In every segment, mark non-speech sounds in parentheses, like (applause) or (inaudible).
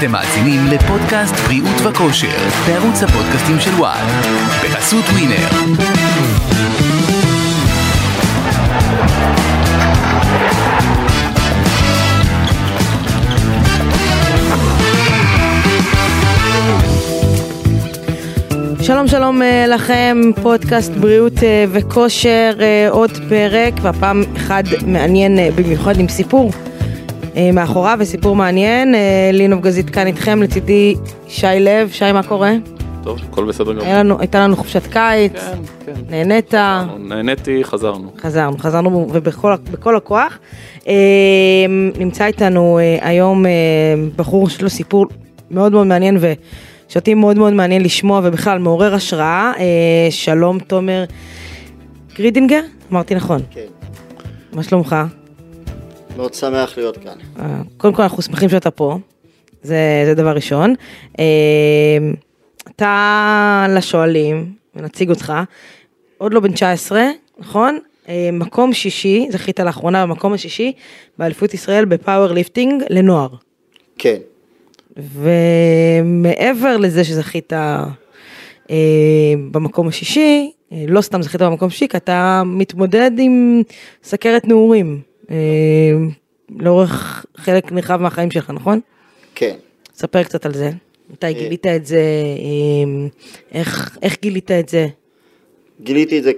אתם מאזינים לפודקאסט בריאות וכושר בערוץ הפודקאסטים של וואן בחסות ווינר. שלום שלום אה, לכם, פודקאסט בריאות אה, וכושר, אה, עוד פרק, והפעם אחד מעניין במיוחד עם סיפור מאחוריו וסיפור מעניין. אה, לינוב גזית כאן איתכם, לצידי שי לב, שי מה קורה? טוב, הכל בסדר גמור. לנו, הייתה לנו חופשת קיץ, כן, כן. נהנית, נהניתי, חזרנו. חזרנו, חזרנו ובכל בכל הכוח. אה, נמצא איתנו אה, היום אה, בחור שיש לו סיפור מאוד מאוד מעניין ושאותי מאוד מאוד מעניין לשמוע ובכלל מעורר השראה. אה, שלום תומר גרידינגר? אמרתי נכון. כן, מה שלומך? מאוד שמח להיות כאן. אה, קודם כל אנחנו שמחים שאתה פה, זה, זה דבר ראשון. אה, אתה לשואלים, ונציג אותך, עוד לא בן 19, נכון? אה, מקום שישי, זכית לאחרונה במקום השישי באליפות ישראל בפאוור ליפטינג לנוער. כן, ומעבר לזה שזכית אה, במקום השישי, לא סתם זכית במקום השישי, כי אתה מתמודד עם סכרת נעורים לאורך חלק נרחב מהחיים שלך, נכון? כן. ספר קצת על זה. מתי גילית את זה, אה, איך, איך גילית את זה? גיליתי את זה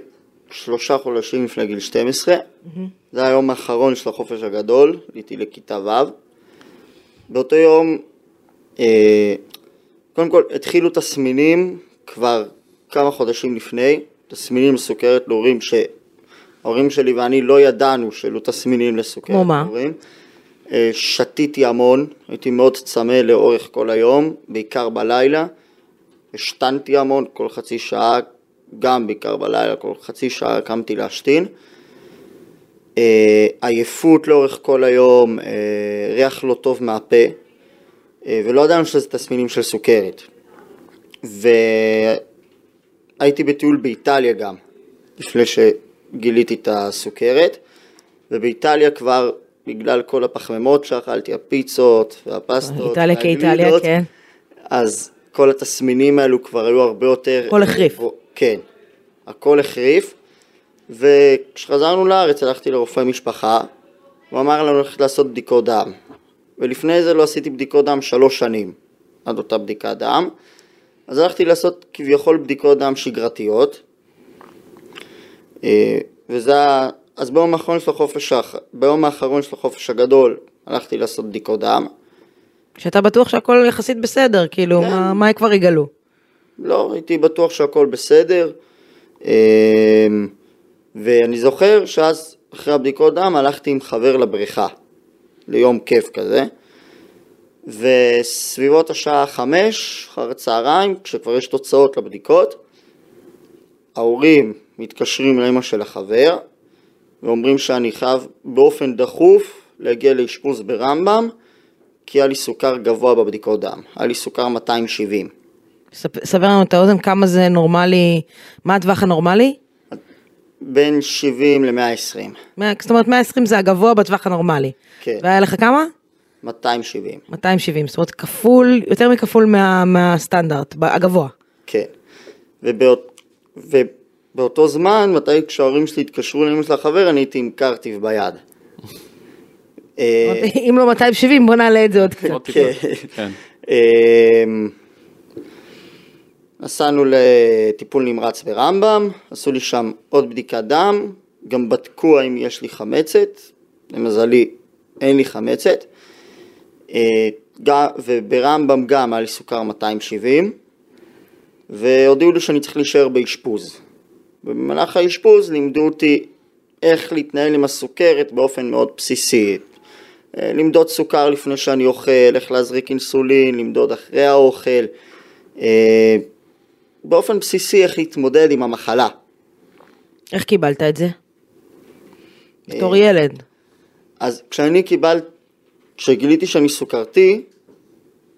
שלושה חודשים לפני גיל 12. זה היום האחרון של החופש הגדול, עליתי לכיתה ו'. באותו יום, אה, קודם כל התחילו תסמינים כבר כמה חודשים לפני, תסמינים לסוכרת להורים שההורים שלי ואני לא ידענו שהיו תסמינים לסוכרת כמו מה? להורים. אה, שתיתי המון, הייתי מאוד צמא לאורך כל היום, בעיקר בלילה. השתנתי המון, כל חצי שעה, גם בעיקר בלילה, כל חצי שעה קמתי להשתין. אה, עייפות לאורך כל היום, אה, ריח לא טוב מהפה, ולא ידענו שזה תסמינים של סוכרת. והייתי בטיול באיטליה גם, לפני שגיליתי את הסוכרת, ובאיטליה כבר, בגלל כל הפחמימות שאכלתי, הפיצות והפסטות, איטליה כאיטליה, כן. אז כל התסמינים האלו כבר היו הרבה יותר... הכל החריף. אה, כן, הכל החריף, וכשחזרנו לארץ הלכתי לרופא משפחה, הוא אמר לנו ללכת לעשות בדיקות דם, ולפני זה לא עשיתי בדיקות דם שלוש שנים, עד אותה בדיקת דם, אז הלכתי לעשות כביכול בדיקות דם שגרתיות, וזה, ה- אז ביום האחרון של החופש, ביום האחרון של החופש הגדול הלכתי לעשות בדיקות דם, שאתה בטוח שהכל יחסית בסדר, כאילו, כן. מה, מה כבר יגלו? לא, הייתי בטוח שהכל בסדר. אמ, ואני זוכר שאז, אחרי הבדיקות דם, הלכתי עם חבר לבריכה, ליום כיף כזה. וסביבות השעה חמש, אחר הצהריים, כשכבר יש תוצאות לבדיקות, ההורים מתקשרים לאמא של החבר, ואומרים שאני חייב באופן דחוף להגיע לאשפוז ברמב"ם, כי היה לי סוכר גבוה בבדיקות דם, היה לי סוכר 270. ספ- סבר לנו את האוזן כמה זה נורמלי, מה הטווח הנורמלי? בין 70 ל-120, מאה- זאת אומרת 120 זה הגבוה בטווח הנורמלי. כן. והיה לך כמה? 270, 270, זאת אומרת כפול, יותר מכפול מה, מהסטנדרט, הגבוה. כן. ובאות, ובאותו זמן, מתי כשההורים שלי התקשרו לאמא של החבר, אני הייתי עם קרטיב ביד. (laughs) אם לא 270 בוא נעלה את זה עוד קצת. טיפה. (laughs) כן. אמ, נסענו לטיפול נמרץ ברמב"ם, עשו לי שם עוד בדיקת דם, גם בדקו האם יש לי חמצת, למזלי אין לי חמצת, אה, וברמב"ם גם היה לי סוכר 270, והודיעו לי שאני צריך להישאר באשפוז. במהלך האשפוז לימדו אותי איך להתנהל עם הסוכרת באופן מאוד בסיסי. אה, למדוד סוכר לפני שאני אוכל, איך להזריק אינסולין, למדוד אחרי האוכל. אה, באופן בסיסי איך להתמודד עם המחלה. איך קיבלת את זה? בתור אה, ילד. אז כשאני קיבלת, כשגיליתי שאני סוכרתי,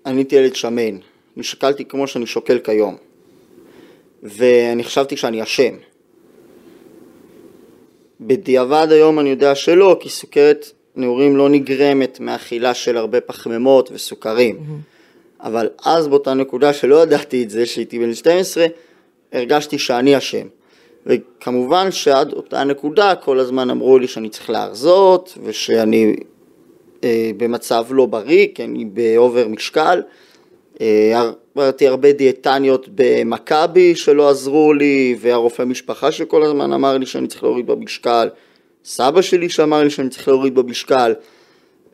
אני הייתי ילד שמן. אני שקלתי כמו שאני שוקל כיום. ואני חשבתי שאני אשם. בדיעבד היום אני יודע שלא, כי סוכרת נעורים לא נגרמת מאכילה של הרבה פחמימות וסוכרים. אבל אז באותה נקודה שלא ידעתי את זה, שהייתי בן 12, הרגשתי שאני אשם. וכמובן שעד אותה נקודה כל הזמן אמרו לי שאני צריך להרזות, ושאני אה, במצב לא בריא, כי אני באובר משקל. אה, עברתי הרבה דיאטניות במכבי שלא עזרו לי, והרופא משפחה שכל הזמן אמר לי שאני צריך להוריד במשקל, סבא שלי שאמר לי שאני צריך להוריד במשקל,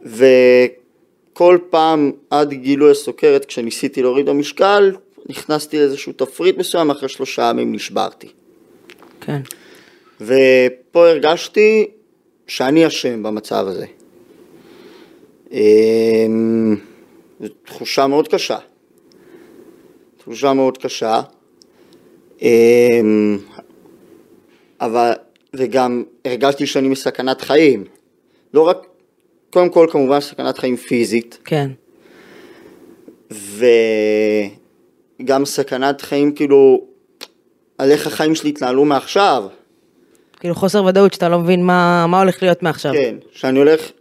וכל פעם עד גילוי הסוכרת כשניסיתי להוריד במשקל, נכנסתי לאיזשהו תפריט מסוים, אחרי שלושה ימים נשברתי. כן. ופה הרגשתי שאני אשם במצב הזה. אמ, זו תחושה מאוד קשה. תחושה מאוד קשה. אמ, אבל, וגם הרגשתי שאני בסכנת חיים. לא רק, קודם כל כמובן סכנת חיים פיזית, כן. וגם סכנת חיים כאילו, על איך החיים שלי יתנהלו מעכשיו. כאילו חוסר ודאות שאתה לא מבין מה, מה הולך להיות מעכשיו. כן, שאני הולך,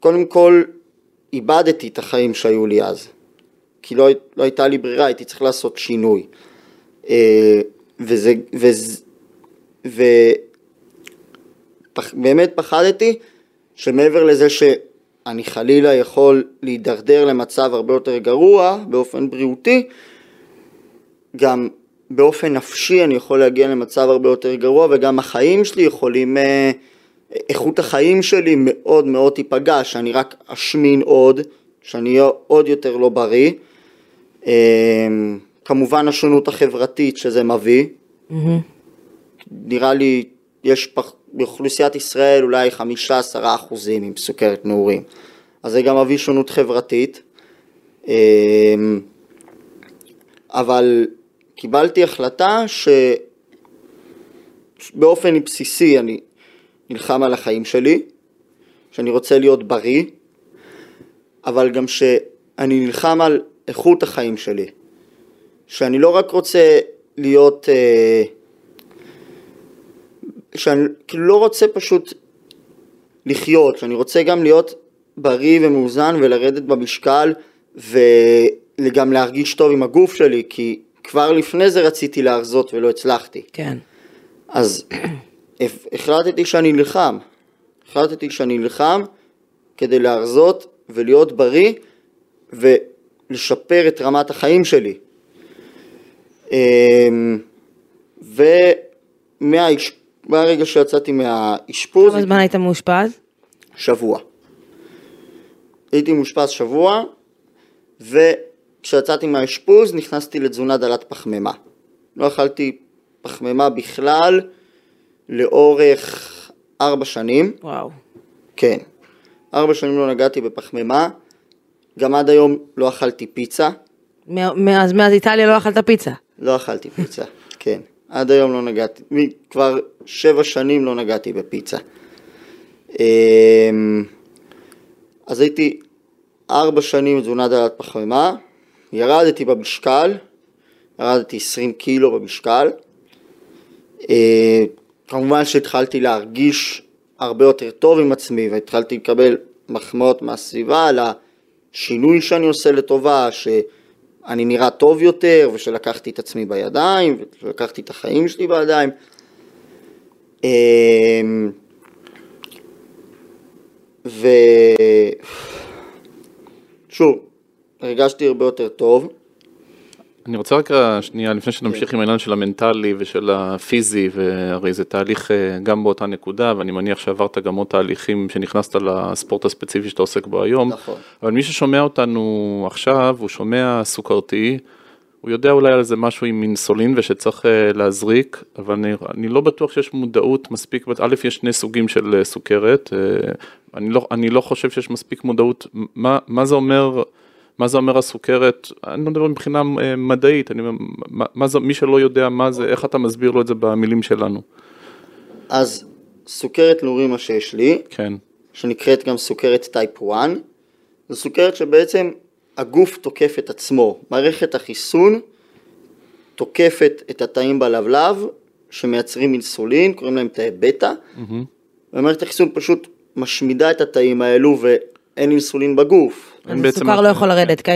קודם כל איבדתי את החיים שהיו לי אז, כי לא, לא הייתה לי ברירה, הייתי צריך לעשות שינוי. אה, וזה, וזה, ובאמת פחדתי שמעבר לזה שאני חלילה יכול להידרדר למצב הרבה יותר גרוע באופן בריאותי, גם באופן נפשי אני יכול להגיע למצב הרבה יותר גרוע וגם החיים שלי יכולים, אה, איכות החיים שלי מאוד מאוד תיפגע, שאני רק אשמין עוד, שאני אהיה עוד יותר לא בריא. אה, כמובן השונות החברתית שזה מביא, מהמם. נראה לי יש פח, באוכלוסיית ישראל אולי חמישה עשרה אחוזים עם סוכרת נעורים, אז זה גם מביא שונות חברתית. אה, אבל קיבלתי החלטה שבאופן בסיסי אני נלחם על החיים שלי, שאני רוצה להיות בריא, אבל גם שאני נלחם על איכות החיים שלי, שאני לא רק רוצה להיות, אה, שאני כאילו לא רוצה פשוט לחיות, שאני רוצה גם להיות בריא ומאוזן ולרדת במשקל וגם להרגיש טוב עם הגוף שלי, כי כבר לפני זה רציתי להרזות ולא הצלחתי. כן. אז (clears throat) החלטתי שאני נלחם. החלטתי שאני נלחם כדי להרזות ולהיות בריא ולשפר את רמת החיים שלי. אמ, ומהרגע שיצאתי מהאשפוז, כמה זמן היית מאושפז? שבוע. הייתי מאושפז שבוע, וכשיצאתי מהאשפוז נכנסתי לתזונה דלת פחמימה. לא אכלתי פחמימה בכלל לאורך ארבע שנים, וואו. כן. ארבע שנים לא נגעתי בפחמימה, גם עד היום לא אכלתי פיצה, מא- מאז, מאז איטליה לא אכלת פיצה. לא אכלתי פיצה, (laughs) כן. עד היום לא נגעתי, כבר שבע שנים לא נגעתי בפיצה. אמ, אז הייתי ארבע שנים תזונה דלת פחמימה, ירדתי במשקל, ירדתי 20 קילו במשקל. אה, כמובן שהתחלתי להרגיש הרבה יותר טוב עם עצמי והתחלתי לקבל מחמאות מהסביבה על השינוי שאני עושה לטובה, שאני נראה טוב יותר ושלקחתי את עצמי בידיים ושלקחתי את החיים שלי בידיים. אמ, ו... שוב, הרגשתי הרבה יותר טוב. אני רוצה רק שנייה, לפני שנמשיך עם העניין של המנטלי ושל הפיזי, והרי זה תהליך אה, גם באותה נקודה, ואני מניח שעברת גם עוד תהליכים שנכנסת לספורט הספציפי שאתה עוסק בו היום. נכון. אבל מי ששומע אותנו עכשיו, הוא שומע סוכרתי, הוא יודע אולי על זה משהו עם אינסולין ושצריך אה, להזריק, אבל אני, אני לא בטוח שיש מודעות מספיק, א', יש שני סוגים של אה, סוכרת, אני לא, אני לא חושב שיש מספיק מודעות, מה, מה זה אומר, מה זה אומר הסוכרת, אני לא מדבר מבחינה אה, מדעית, אני, מה, מה זה, מי שלא יודע מה זה, איך אתה מסביר לו את זה במילים שלנו, אז סוכרת נעורים מה שיש לי, כן, שנקראת גם סוכרת טייפ 1, זו סוכרת שבעצם הגוף תוקף את עצמו, מערכת החיסון תוקפת את התאים בלבלב שמייצרים אינסולין, קוראים להם תאי בטא, ומערכת החיסון פשוט משמידה את התאים האלו ואין אינסולין בגוף. אז הסוכר לא יכול לרדת, כי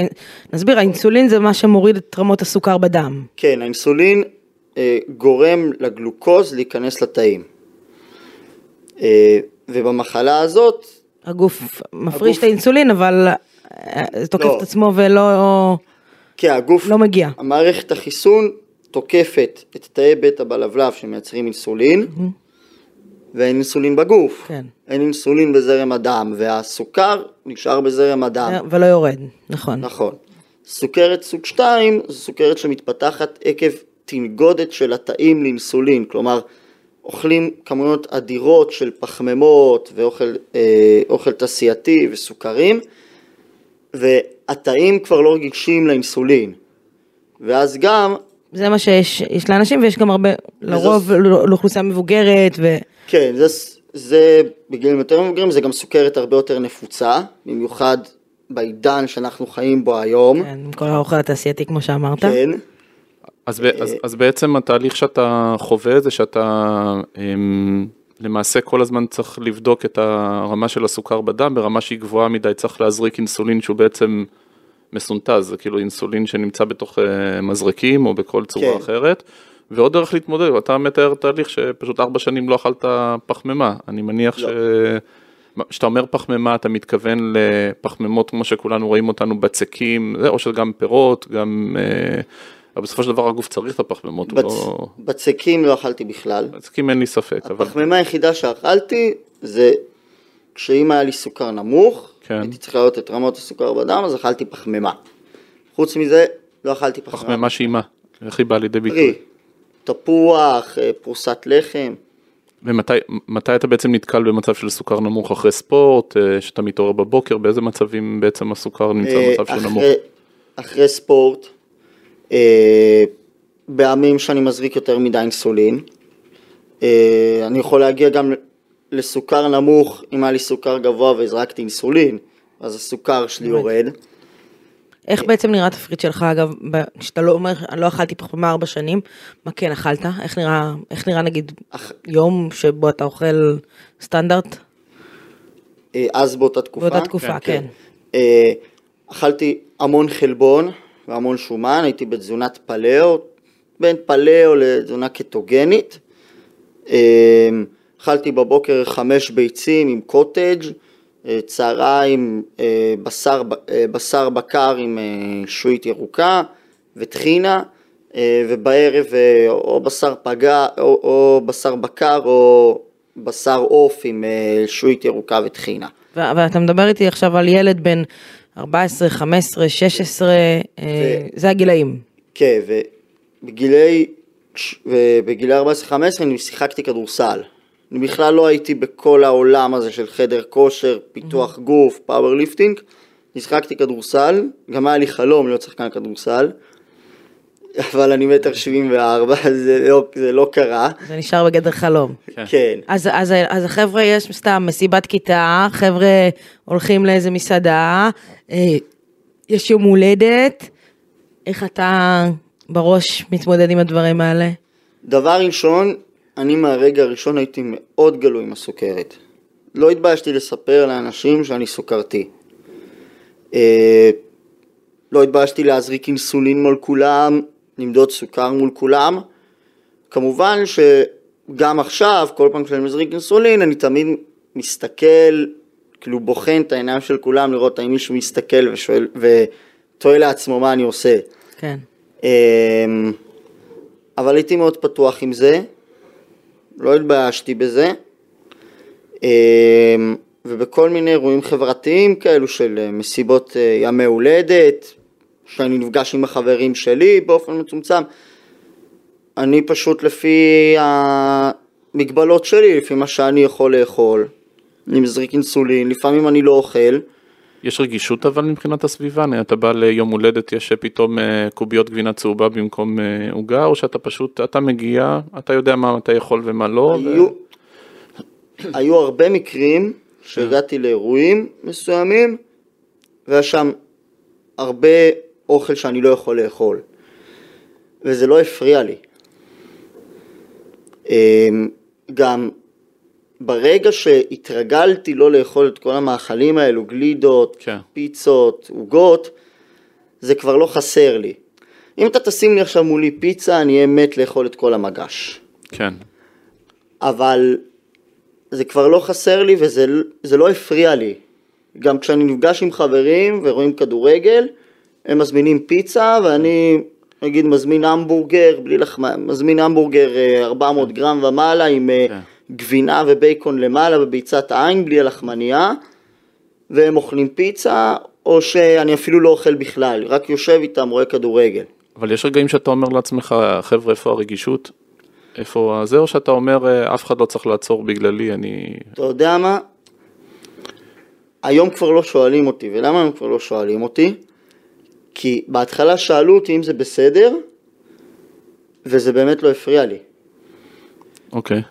נסביר, האינסולין זה מה שמוריד את רמות הסוכר בדם. כן, האינסולין אה, גורם לגלוקוז להיכנס לתאים. אה, ובמחלה הזאת, הגוף מפריש הגוף- את האינסולין, אבל אה, זה תוקף לא. את עצמו ולא כן, הגוף, לא מגיע. המערכת החיסון תוקפת את תאי בטא בלבלב שמייצרים אינסולין, ואין אינסולין בגוף. כן. אין אינסולין בזרם הדם, והסוכר נשאר בזרם הדם. ולא יורד, נכון. נכון. סוכרת סוג 2 זו סוכרת שמתפתחת עקב תנגודת של התאים לאינסולין, כלומר אוכלים כמויות אדירות של פחמימות ואוכל אה, אוכל תעשייתי וסוכרים, והתאים כבר לא רגישים לאינסולין. ואז גם, זה מה שיש יש לאנשים ויש גם הרבה, לרוב לא- לאוכלוסייה מבוגרת ו... כן, זה, זה בגילים יותר מבוגרים, זה גם סוכרת הרבה יותר נפוצה, במיוחד בעידן שאנחנו חיים בו היום. כן, עם כל האוכל התעשייתי כמו שאמרת. כן. אז, ב- אז, אז בעצם התהליך שאתה חווה זה שאתה אמ, למעשה כל הזמן צריך לבדוק את הרמה של הסוכר בדם ברמה שהיא גבוהה מדי, צריך להזריק אינסולין שהוא בעצם מסונטז, זה כאילו אינסולין שנמצא בתוך אה, מזרקים או בכל צורה כן. אחרת. ועוד דרך להתמודד, אתה מתאר תהליך שפשוט ארבע שנים לא אכלת פחמימה, אני מניח לא. ש... כשאתה אומר פחמימה אתה מתכוון לפחמימות כמו שכולנו רואים אותנו בצקים, או שזה גם פירות, גם... אה, אבל בסופו של דבר הגוף צריך את הפחמימות, בצ... לא... בצקים לא אכלתי בכלל. בצקים אין לי ספק, אבל... הפחמימה היחידה שאכלתי זה כשאם היה לי סוכר נמוך, כן. הייתי צריך להעלות את רמות הסוכר בדם, אז אכלתי פחמימה. חוץ מזה, לא אכלתי פחמימה. פחמימה שהיא מה? איך היא באה לידי פרי, ביטוי? תפוח, אה, פרוסת לחם. ומתי מתי אתה בעצם נתקל במצב של סוכר נמוך אחרי ספורט, אה, שאתה מתעורר בבוקר, באיזה מצבים בעצם הסוכר נמצא אה, במצב שהוא נמוך? אחרי, ספורט, בימים שאני מזריק יותר מדי אינסולין, אני יכול להגיע גם לסוכר נמוך אם היה לי סוכר גבוה והזרקתי אינסולין, אז הסוכר שלי יורד. איך בעצם נראה התפריט שלך אגב, כשאתה לא אומר, אני לא אכלתי פחמימה ארבע שנים, מה כן אכלת? איך נראה, איך נראה נגיד אח- יום שבו אתה אוכל סטנדרט? אה, אז באותה תקופה. באותה תקופה, כן. אה, אכלתי המון חלבון והמון שומן, הייתי בתזונת פלאו, בין פלאו לתזונה קטוגנית. אה, אכלתי בבוקר חמש ביצים עם קוטג', צהריים אה, בשר, אה, בשר בקר עם אה, שועית ירוקה וטחינה, אה, ובערב אה, או בשר פגע, או, או בשר בקר או בשר עוף עם אה, שועית ירוקה וטחינה. ו- ואתה מדבר איתי עכשיו על ילד בן 14, 15, 16, אה, זה הגילאים. כן, ובגילי, ובגילי 14-15 אני שיחקתי כדורסל. אני בכלל לא הייתי בכל העולם הזה של חדר כושר, פיתוח גוף, פאוור ליפטינג. אני שיחקתי כדורסל, גם היה לי חלום להיות שחקן כדורסל, אבל אני מטר שבעים וארבע, (laughs) זה לא, זה לא קרה. זה נשאר בגדר חלום. כן. אז, אז, אז החבר'ה יש סתם מסיבת כיתה, חבר'ה הולכים לאיזה מסעדה, אה, יש יום הולדת, איך אתה בראש מתמודד עם הדברים האלה? דבר ראשון, אני מהרגע הראשון הייתי מאוד גלוי עם הסוכרת. לא התביישתי לספר לאנשים שאני סוכרתי. אה, לא התביישתי להזריק אינסולין מול כולם, למדוד סוכר מול כולם. כמובן שגם עכשיו, כל פעם שאני מזריק אינסולין, אני תמיד מסתכל, כאילו בוחן את העיניים של כולם, לראות האם מישהו מסתכל ושואל, ותוהה לעצמו מה אני עושה. כן. אמ, אבל הייתי מאוד פתוח עם זה, לא התביישתי בזה, אמ, ובכל מיני אירועים חברתיים כאלו של אה, מסיבות אה, ימי הולדת, שאני נפגש עם החברים שלי באופן מצומצם, אני פשוט לפי המגבלות שלי, לפי מה שאני יכול לאכול, אני מזריק אינסולין, לפעמים אני לא אוכל, יש רגישות אבל מבחינת הסביבה, אתה בא ליום הולדת, יש פתאום אה, קוביות גבינה צהובה במקום אה, עוגה, או שאתה פשוט, אתה מגיע, אתה יודע מה אתה יכול ומה לא, ו- היו, היו הרבה מקרים שהגעתי לאירועים מסוימים והיה שם הרבה אוכל שאני לא יכול לאכול וזה לא הפריע לי. אמ, גם ברגע שהתרגלתי לא לאכול את כל המאכלים האלו, גלידות, כן. פיצות, עוגות, זה כבר לא חסר לי. אם אתה תשים לי עכשיו מולי פיצה, אני אהיה מת לאכול את כל המגש. כן. אבל זה כבר לא חסר לי וזה זה לא הפריע לי. גם כשאני נפגש עם חברים ורואים כדורגל, הם מזמינים פיצה ואני נגיד מזמין המבורגר, בלי לחמ... מזמין המבורגר אה, 400 גרם ומעלה עם אה, כן. גבינה ובייקון למעלה וביצת העין בלי הלחמנייה, והם אוכלים פיצה, או שאני אפילו לא אוכל בכלל, רק יושב איתם, רואה כדורגל. אבל יש רגעים שאתה אומר לעצמך, חבר'ה, איפה הרגישות? איפה זה, או שאתה אומר, "אה, אף אחד לא צריך לעצור בגללי, אני... אתה יודע מה? היום כבר לא שואלים אותי, ולמה הם כבר לא שואלים אותי? כי בהתחלה שאלו אותי אם זה בסדר, וזה באמת לא הפריע לי. אוקיי. אמ,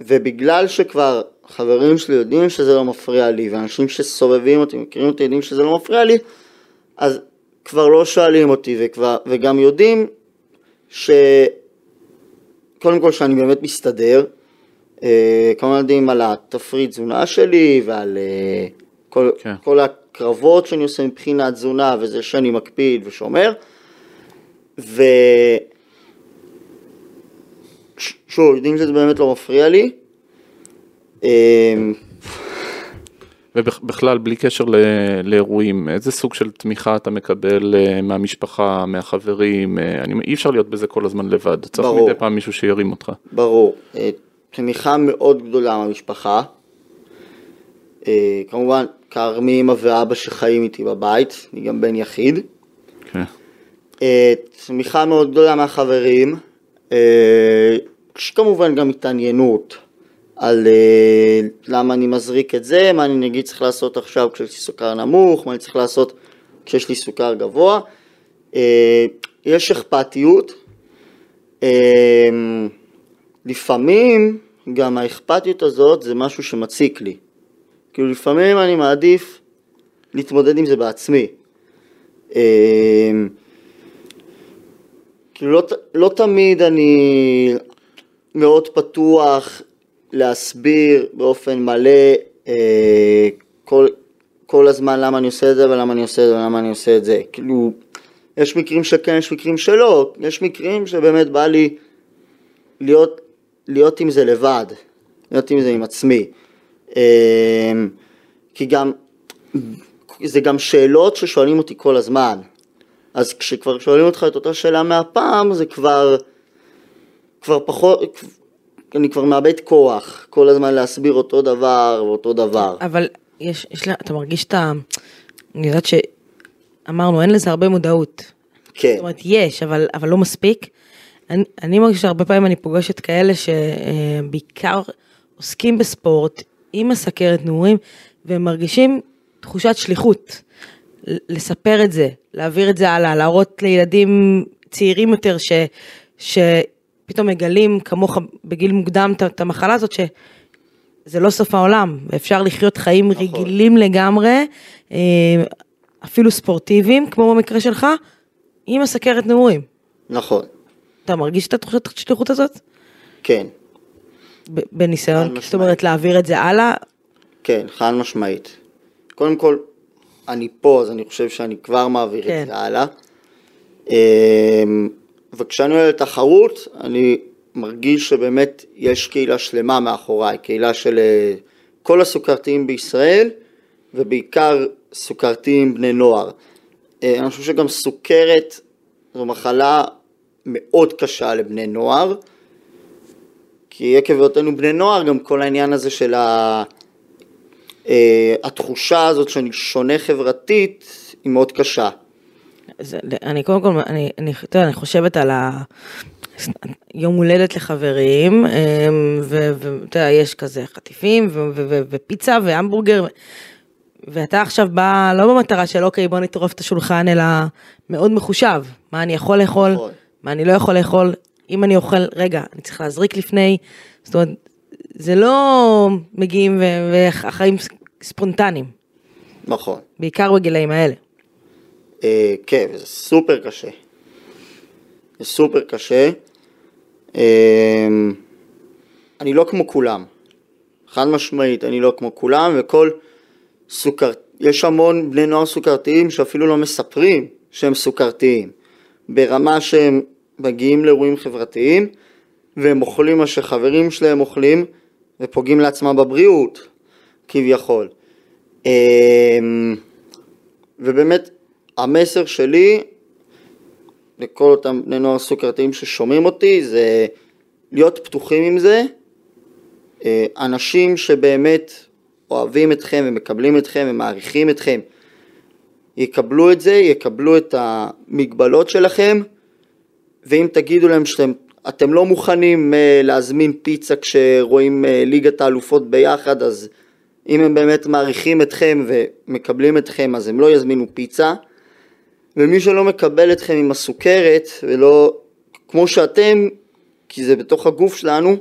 ובגלל שכבר חברים שלי יודעים שזה לא מפריע לי, ואנשים שסובבים אותי, מכירים אותי, יודעים שזה לא מפריע לי, אז כבר לא שואלים אותי, וכבר, וגם יודעים ש... קודם כל שאני באמת מסתדר, אה, כמובן יודעים על התפריט תזונה שלי ועל אה, כל, כן. כל הקרבות שאני עושה מבחינת תזונה וזה שאני מקפיד ושומר. ו... שוב, יודעים שזה באמת לא מפריע לי. אה, ובכלל, בלי קשר לאירועים, איזה סוג של תמיכה אתה מקבל אה, מהמשפחה, מהחברים? אה, אני, אי אפשר להיות בזה כל הזמן לבד. צריך ברור. מדי פעם מישהו שירים אותך. ברור. אה, תמיכה מאוד גדולה מהמשפחה. כמובן, כרמי אמא ואבא שחיים איתי בבית, אני גם בן יחיד. כן. תמיכה מאוד גדולה מהחברים, כמובן גם התעניינות על אה, למה אני מזריק את זה, מה אני נגיד צריך לעשות עכשיו כשיש לי סוכר נמוך, מה אני צריך לעשות כשיש לי סוכר גבוה. אה, יש אכפתיות. אה, לפעמים גם האכפתיות הזאת זה משהו שמציק לי. כאילו לפעמים אני מעדיף להתמודד עם זה בעצמי. אה, כאילו לא, לא תמיד אני מאוד פתוח להסביר באופן מלא אה, כל, כל הזמן למה אני עושה את זה ולמה אני עושה את זה ולמה אני עושה את זה. כאילו, יש מקרים שכן, יש מקרים שלא, יש מקרים שבאמת בא לי להיות, להיות עם זה לבד, להיות עם זה עם עצמי. אה, כי גם, זה גם שאלות ששואלים אותי כל הזמן. אז כשכבר שואלים אותך את אותה שאלה מהפעם, זה כבר, כבר פחות, אני כבר מאבד כוח, כל הזמן להסביר אותו דבר ואותו דבר. אבל יש, יש לה, אתה מרגיש את ה... אני יודעת שאמרנו, אין לזה הרבה מודעות. כן, זאת אומרת, יש, אבל, אבל לא מספיק. אני, אני מרגישה שהרבה פעמים אני פוגשת כאלה שבעיקר עוסקים בספורט, עם הסכרת נעורים, והם מרגישים תחושת שליחות. לספר את זה, להעביר את זה הלאה, להראות לילדים צעירים יותר ש, שפתאום מגלים כמוך בגיל מוקדם את- המחלה הזאת, שזה לא סוף העולם, ואפשר לחיות חיים נכון. רגילים לגמרי, אה, אפילו ספורטיביים, כמו במקרה שלך, עם הסכרת נעורים. נכון, אתה מרגיש את התחושת השליחות הזאת? כן, בניסיון, זאת אומרת להעביר את זה הלאה? כן, חד משמעית. קודם כל, אני פה, אז אני חושב שאני כבר מעביר כן. את זה הלאה. וכשאני עולה לתחרות, אני מרגיש שבאמת יש קהילה שלמה מאחוריי, קהילה של אה, כל הסוכרתיים בישראל, ובעיקר סוכרתיים בני נוער. אה, אני חושב שגם סוכרת זו מחלה מאוד קשה לבני נוער, כי עקב היותנו בני נוער, גם כל העניין הזה של ה... אה, התחושה הזאת שאני שונה חברתית היא מאוד קשה. זה, אני קודם כל, אני, אני, אתה יודע, אני חושבת על ה... יום הולדת לחברים, אמ, ואתה יודע, יש כזה חטיפים, ו- ו- ו- ופיצה והמבורגר, ואתה עכשיו בא, לא במטרה של אוקיי, בוא נטרוף את השולחן, אלא מאוד מחושב. מה אני יכול לאכול, נכון. מה אני לא יכול לאכול, אם אני אוכל, רגע, אני צריך להזריק לפני, זאת אומרת, זה לא מגיעים והחיים ספונטניים, נכון. בעיקר בגילאים האלה. אה, כן, וזה סופר קשה. זה סופר קשה. אה, אני לא כמו כולם. חד משמעית, אני לא כמו כולם, וכל סוכר... יש המון בני נוער סוכרתיים שאפילו לא מספרים שהם סוכרתיים. ברמה שהם מגיעים לאירועים חברתיים, והם אוכלים מה שחברים שלהם אוכלים, ופוגעים לעצמם בבריאות, כביכול. אמ, ובאמת, המסר שלי לכל אותם בני נוער סוכרתיים ששומעים אותי זה להיות פתוחים עם זה. אה, אנשים שבאמת אוהבים אתכם ומקבלים אתכם ומעריכים אתכם, יקבלו את זה, יקבלו את המגבלות שלכם, ואם תגידו להם שאתם לא מוכנים uh, להזמין פיצה כשרואים uh, ליגת האלופות ביחד, אז אם הם באמת מעריכים אתכם ומקבלים אתכם, אז הם לא יזמינו פיצה. ומי שלא מקבל אתכם עם הסוכרת, ולא כמו שאתם, כי זה בתוך הגוף שלנו,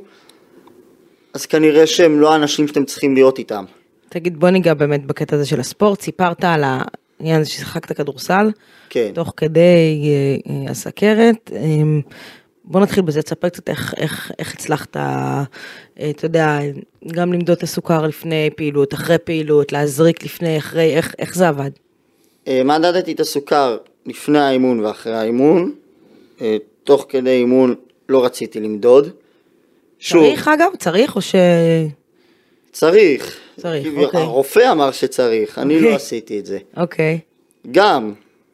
אז כנראה שהם לא האנשים שאתם צריכים להיות איתם. תגיד, בוא ניגע באמת בקטע הזה של הספורט. סיפרת על העניין הזה ששיחקת כדורסל, כן. תוך כדי אה, אה, הסכרת. אה, בוא נתחיל בזה, תספר קצת איך, איך, איך הצלחת, אה, אתה יודע, גם למדוד את הסוכר לפני פעילות, אחרי פעילות, להזריק לפני, אחרי, איך, איך זה עבד? אה, מדדתי את הסוכר לפני האימון ואחרי האימון. אה, תוך כדי אימון לא רציתי למדוד. שוב, צריך אגב? צריך או ש... צריך. צריך, אוקיי. הרופא אמר שצריך, אני אוקיי. לא עשיתי את זה. אוקיי. גם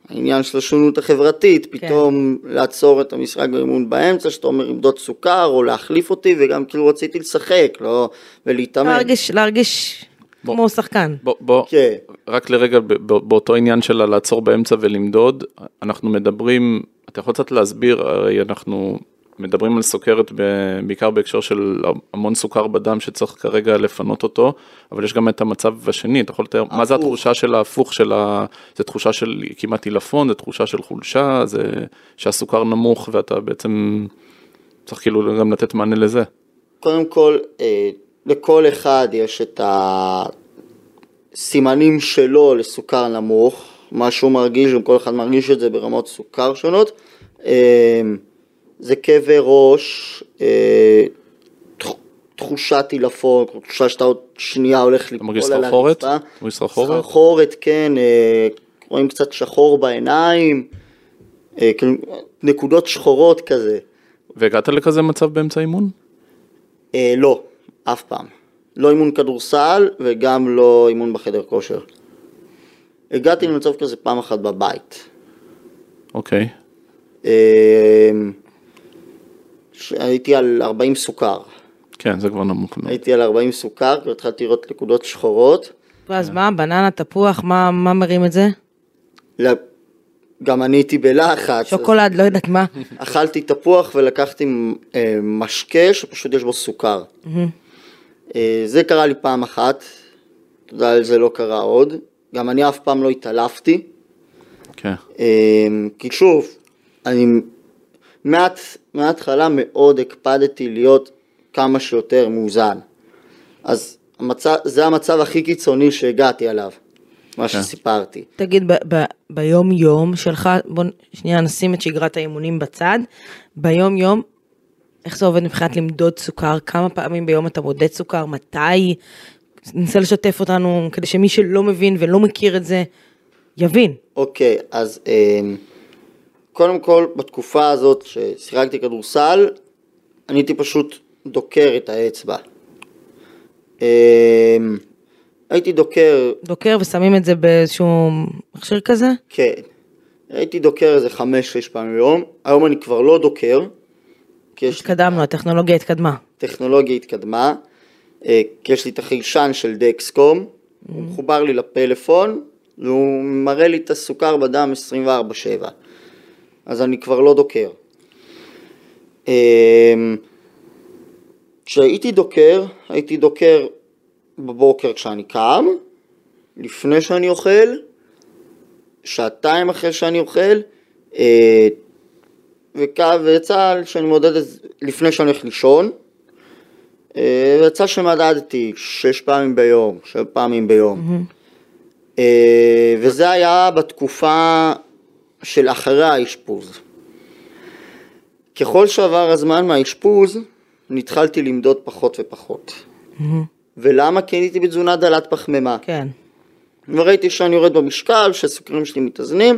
העניין של השונות החברתית, כן. פתאום לעצור את המשחק באימון באמצע, שאתה אומר למדוד סוכר, או להחליף אותי, וגם כאילו רציתי לשחק, לא, ולהתאמן. להרגיש, להרגיש בוא. כמו שחקן. בוא, בוא, כן. רק לרגע ב- ב- באותו עניין של לעצור באמצע ולמדוד, אנחנו מדברים, אתה יכול קצת להסביר, הרי אנחנו מדברים על סוכרת ב- בעיקר בהקשר של המון סוכר בדם שצריך כרגע לפנות אותו, אבל יש גם את המצב השני, אתה יכול לתאר, מה זה. התחושה של ההפוך של ה... זה תחושה של כמעט עילפון, זה תחושה של חולשה, זה שהסוכר נמוך ואתה בעצם צריך כאילו גם לתת מענה לזה. קודם כל, אה, לכל אחד יש את הסימנים שלו לסוכר נמוך, מה שהוא מרגיש, גם כל אחד מרגיש את זה ברמות סוכר שונות. אה, זה כאבי ראש, אה, תח- תחושת עילפון, תחושה שאתה עוד שנייה הולך מרגיש על? הרצפה. מרגיש סחרחורת? סחרחורת, כן, אה, רואים קצת שחור בעיניים, אה, כאילו, נקודות שחורות כזה. והגעת לכזה מצב באמצע אימון? לא, אף פעם. לא אימון כדורסל וגם לא אימון בחדר כושר. הגעתי למצב כזה פעם אחת בבית. אוקיי. אה, הייתי על 40 סוכר. כן, זה כבר נמוך מאוד. הייתי על 40 סוכר, כבר התחלתי לראות נקודות שחורות. ואז מה, בננה, תפוח, מה, מה מרים את זה? ל- גם אני הייתי בלחץ. שוקולד, לא יודעת מה. אכלתי תפוח ולקחתי אה, משקה שפשוט יש בו סוכר. אה, זה קרה לי פעם אחת, תודה על זה לא קרה עוד. גם אני אף פעם לא התעלפתי. כן. אמ, כי שוב, אני מעט, מההתחלה מאוד הקפדתי להיות כמה שיותר מאוזן. אז המצב, זה המצב הכי קיצוני שהגעתי אליו, מה כן. שסיפרתי. תגיד, ב- ב- ביום יום שלך, בוא שנייה נשים את שגרת האימונים בצד, ביום יום, איך זה עובד מבחינת למדוד סוכר? כמה פעמים ביום אתה מודד סוכר? מתי? נסה לשתף אותנו כדי שמי שלא מבין ולא מכיר את זה, יבין. אוקיי, אז אמ, קודם כל, בתקופה הזאת ששיחקתי כדורסל, אני הייתי פשוט דוקר את האצבע. אמ, הייתי דוקר דוקר ושמים את זה באיזשהו מכשיר כזה? כן. הייתי דוקר איזה חמש-שש פעמים ביום, היום אני כבר לא דוקר, כי יש התקדמנו, הטכנולוגיה התקדמה. טכנולוגיה התקדמה, אה, כי יש לי את החיישן של דקסקום, הוא מחובר לי לפלאפון, והוא מראה לי את הסוכר בדם 24/7, אז אני כבר לא דוקר. אמ, כשהייתי דוקר, הייתי דוקר בבוקר כשאני קם, לפני שאני אוכל, שעתיים אחרי שאני אוכל, אה, וכ- ויצא שאני מודד לפני שאני הולך לישון, אה, ויצא שמדדתי שש פעמים ביום, שבע פעמים ביום. אה, וזה היה בתקופה של אחרי האשפוז. ככל שעבר הזמן מהאשפוז, אני התחלתי למדוד פחות ופחות. ולמה? כי הייתי בתזונה דלת פחמימה. כן. וראיתי שאני יורד במשקל, שהסוכרים שלי מתאזנים,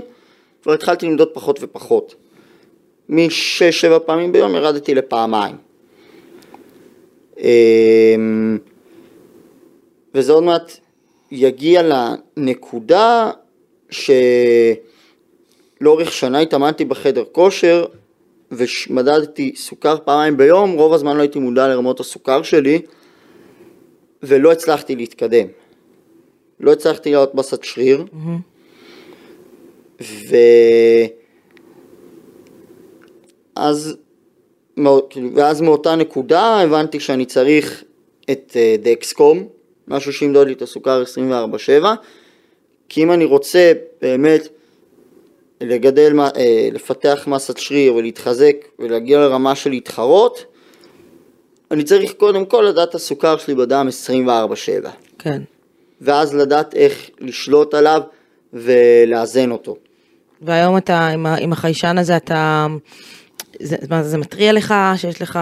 כבר התחלתי למדוד פחות ופחות. משש, שבע פעמים ביום ירדתי לפעמיים. אמ, וזה עוד מעט יגיע לנקודה שלאורך שנה התאמנתי בחדר כושר ומדדתי סוכר פעמיים ביום, רוב הזמן לא הייתי מודע לרמות הסוכר שלי ולא הצלחתי להתקדם. לא הצלחתי להיות מסת שריר. ו... אז, כאילו, ואז מאותה נקודה הבנתי שאני צריך את אה, דקסקום, משהו שימדוד לי את הסוכר 24/7, כי אם אני רוצה באמת לגדל, אה, לפתח מסת שריר ולהתחזק ולהגיע לרמה של להתחרות, אני צריך קודם כל לדעת את הסוכר שלי בדם 24/7. כן. ואז לדעת איך לשלוט עליו ולאזן אותו. והיום אתה, עם, עם החיישן הזה, אתה... זה, מה, זה מטריע לך, שיש לך,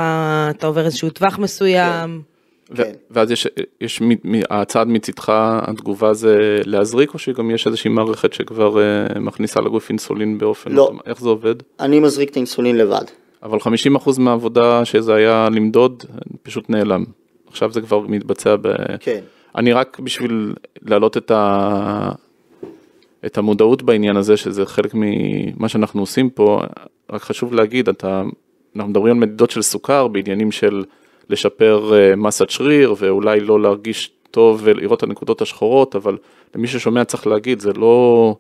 אתה עובר איזשהו טווח מסוים? ו- כן. ואז יש, יש מ- מ- הצעד מצידך, התגובה זה להזריק, או שגם יש איזושהי מערכת שכבר uh, מכניסה לגוף אינסולין באופן... לא. אוטומ- איך זה עובד? אני מזריק את האינסולין לבד. אבל 50% מהעבודה שזה היה למדוד, פשוט נעלם. עכשיו זה כבר מתבצע ב... כן. אני רק בשביל להעלות את, ה... את המודעות בעניין הזה, שזה חלק ממה שאנחנו עושים פה, רק חשוב להגיד, אתה... אנחנו מדברים על מדידות של סוכר בעניינים של לשפר אה, מסת שריר ואולי לא להרגיש טוב ולראות את הנקודות השחורות, אבל למי ששומע צריך להגיד, זה לא...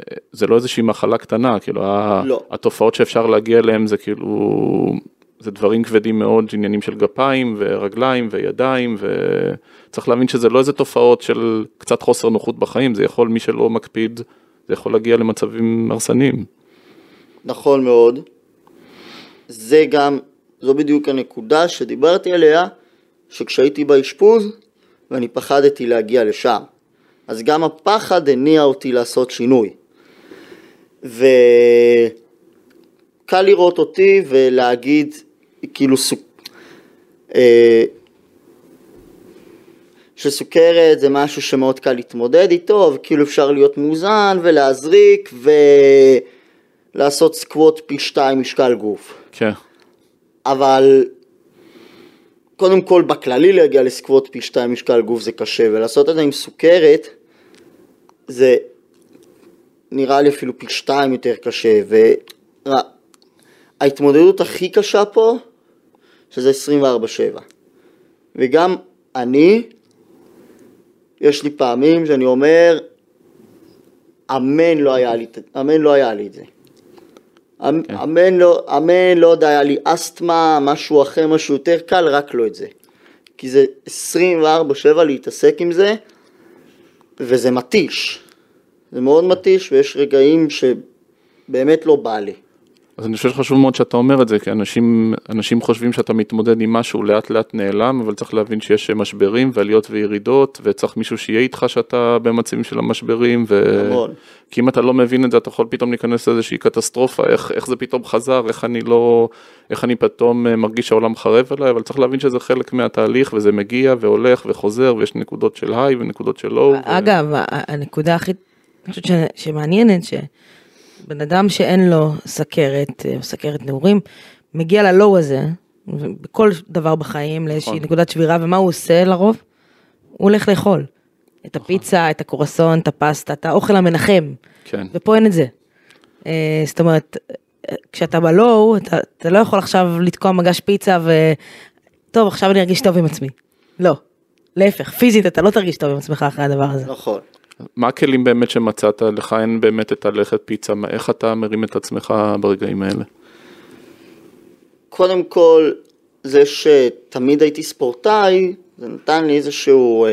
אה, זה לא איזושהי מחלה קטנה, כאילו לא. התופעות שאפשר להגיע אליהם זה כאילו, זה דברים כבדים מאוד, עניינים של גפיים ורגליים וידיים, וצריך להבין שזה לא איזה תופעות של קצת חוסר נוחות בחיים, זה יכול, מי שלא מקפיד, זה יכול להגיע למצבים הרסניים. נכון מאוד. זה גם, זו בדיוק הנקודה שדיברתי עליה, שכשהייתי באשפוז ואני פחדתי להגיע לשם. אז גם הפחד הניע אותי לעשות שינוי. וקל לראות אותי ולהגיד, כאילו, סוכ... אה, שסוכרת זה משהו שמאוד קל להתמודד איתו, וכאילו אפשר להיות מאוזן ולהזריק ולעשות סקווט פי שתיים משקל גוף. כן, אבל קודם כל בכללי להגיע לסקווט פי שתיים משקל גוף זה קשה, ולעשות את זה עם סוכרת זה נראה לי אפילו פי שתיים יותר קשה, וההתמודדות הכי קשה פה שזה 24/7. וגם אני, יש לי פעמים שאני אומר, אמן לא היה לי, אמן לא היה לי את זה. אמ- אמן לא, אמן לא יודע, היה לי אסתמה, משהו אחר, משהו יותר קל, רק לא את זה. כי זה 24/7 להתעסק עם זה, וזה מתיש. זה מאוד מתיש, ויש רגעים שבאמת לא בא לי. אז אני חושב שחשוב מאוד שאתה אומר את זה, כי אנשים, אנשים חושבים שאתה מתמודד עם משהו לאט לאט נעלם, אבל צריך להבין שיש משברים ועליות וירידות, וצריך מישהו שיהיה איתך שאתה במצבים של המשברים, ו... נכון. כי אם אתה לא מבין את זה, אתה יכול פתאום להיכנס לאיזושהי קטסטרופה, איך, איך זה פתאום חזר, איך אני לא, איך אני פתאום אה, מרגיש שהעולם חרב עליי, אבל צריך להבין שזה חלק מהתהליך, וזה מגיע והולך וחוזר, ויש נקודות של היי ונקודות של לואו. ו... אגב, ה- הנקודה הכי, אני חושבת ש- שבן אדם שאין לו סכרת, אה, או סכרת נעורים, מגיע ללואו הזה, בכל דבר בחיים, לאיזושהי נכון. נקודת שבירה, ומה הוא עושה לרוב? הוא הולך לאכול. את הפיצה, את הקורסון, את הפסטה, את האוכל המנחם. כן. ופה אין את זה. אה, זאת אומרת, כשאתה בלואו, אתה, אתה לא יכול עכשיו לתקוע מגש פיצה ו... טוב, עכשיו אני ארגיש טוב עם עצמי. לא. להפך, פיזית אתה לא תרגיש טוב עם עצמך אחרי הדבר הזה. נכון. מה הכלים באמת שמצאת? לך אין באמת את הלכת פיצה, איך אתה מרים את עצמך ברגעים האלה? קודם כל, זה שתמיד הייתי ספורטאי, זה נתן לי איזשהו אה,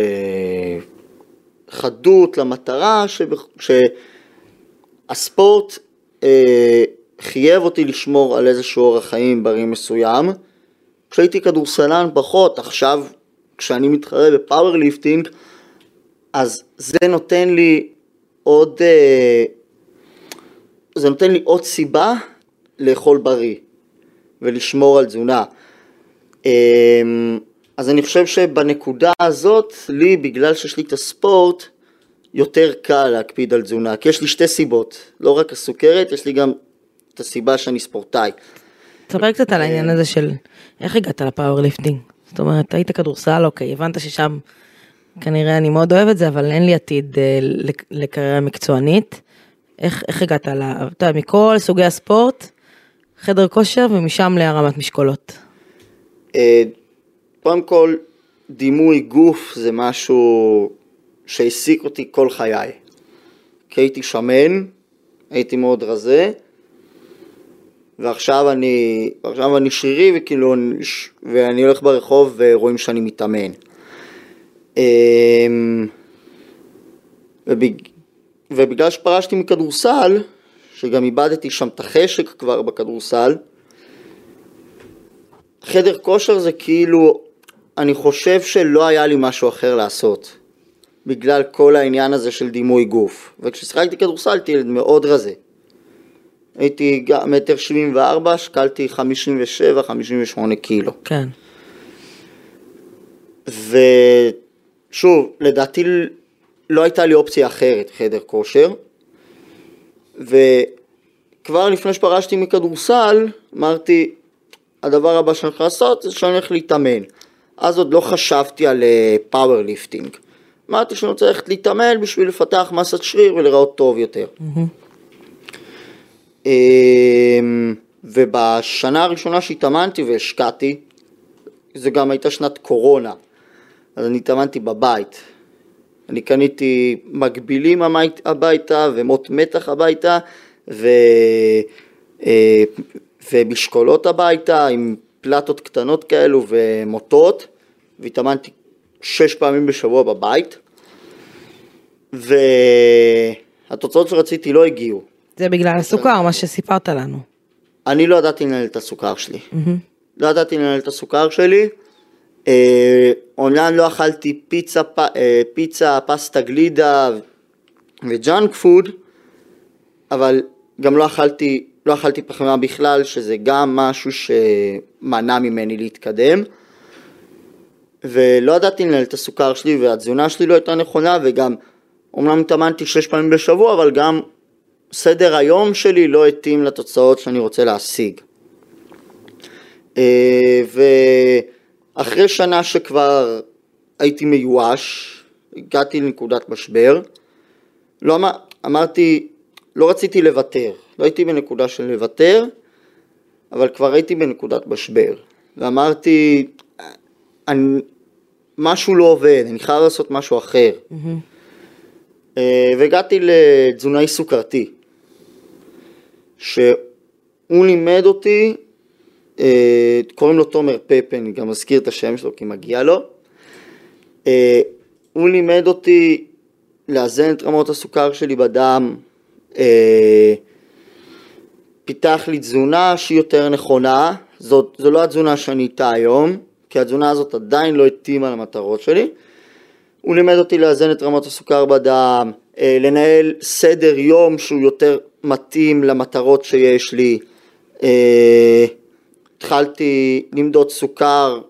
חדות למטרה, שבח- שהספורט אה, חייב אותי לשמור על איזשהו אורח חיים בריא מסוים. כשהייתי כדורסלן פחות, עכשיו כשאני מתחרה ב powerlifting, אז זה נותן לי עוד, אה, זה נותן לי עוד סיבה לאכול בריא ולשמור על תזונה. אמ, אז אני חושב שבנקודה הזאת, לי, בגלל שיש לי את הספורט, יותר קל להקפיד על תזונה, כי יש לי שתי סיבות, לא רק הסוכרת, יש לי גם את הסיבה שאני ספורטאי. תספר קצת על העניין הזה של איך הגעת ל powerlifting. זאת אומרת, היית כדורסל, אוקיי, הבנת ששם כנראה אני מאוד אוהב את זה, אבל אין לי עתיד אה, לק- לקריירה מקצוענית. איך, איך הגעת ל... אתה יודע, מכל סוגי הספורט, חדר כושר ומשם להרמת משקולות. אה, קודם כל, דימוי גוף זה משהו שהעסיק אותי כל חיי. כי הייתי שמן, הייתי מאוד רזה, ועכשיו אני, ועכשיו אני שרירי וכאילו, ואני הולך ברחוב ורואים שאני מתאמן. אמ, ובג... ובגלל שפרשתי מכדורסל, שגם איבדתי שם את החשק כבר בכדורסל, חדר כושר זה כאילו, אני חושב שלא היה לי משהו אחר לעשות, בגלל כל העניין הזה של דימוי גוף. וכששיחקתי כדורסל הייתי ילד מאוד רזה. הייתי גם מטר שבעים וארבע, שקלתי חמישים ושבע, חמישים ושמונה קילו. כן. ושוב, לדעתי לא הייתה לי אופציה אחרת, חדר כושר. וכבר לפני שפרשתי מכדורסל, אמרתי, הדבר הבא שאני הולך לעשות זה שאני הולך להתאמן. אז עוד לא חשבתי על powerlifting. אמרתי שאני רוצה ללכת להתאמן בשביל לפתח מסת שריר ולראות טוב יותר. אמ, ובשנה הראשונה שהתאמנתי והשקעתי, זה גם הייתה שנת קורונה, אז אני התאמנתי בבית. אני קניתי מגבילים הביתה ומוט מתח הביתה ו... אה, ומשקולות הביתה עם פלטות קטנות כאלו ומוטות והתאמנתי שש פעמים בשבוע בבית והתוצאות שרציתי לא הגיעו. זה בגלל הסוכר, מה שסיפרת לנו. אני לא ידעתי לנהל את הסוכר שלי. לא ידעתי לנהל את הסוכר שלי. אה, אומנם לא אכלתי פיצה, פ- אה, פיצה, פסטה גלידה וג'אנק פוד, אבל גם לא אכלתי, לא אכלתי פחמימה בכלל, שזה גם משהו שמנע ממני להתקדם. ולא ידעתי לנהל את הסוכר שלי והתזונה שלי לא הייתה נכונה וגם אומנם התאמנתי שש פעמים בשבוע אבל גם סדר היום שלי לא התאים לתוצאות שאני רוצה להשיג. אה, ואחרי שנה שכבר הייתי מיואש, הגעתי לנקודת משבר, לא אמר, אמרתי, לא רציתי לוותר, לא הייתי בנקודה של לוותר, אבל כבר הייתי בנקודת משבר, ואמרתי, אני, משהו לא עובד, אני חייב לעשות משהו אחר. אה, והגעתי לתזונאי סוכרתי, שהוא לימד אותי, קוראים לו תומר פפן, אני גם מזכיר את השם שלו כי מגיע לו, אה, הוא לימד אותי לאזן את רמות הסוכר שלי בדם, אה, פיתח לי תזונה שהיא יותר נכונה, זאת, זו לא התזונה שאני איתה היום, כי התזונה הזאת עדיין לא התאימה למטרות שלי. הוא לימד אותי לאזן את רמות הסוכר בדם, אה, לנהל סדר יום שהוא יותר מתאים למטרות שיש לי. התחלתי למדוד סוכר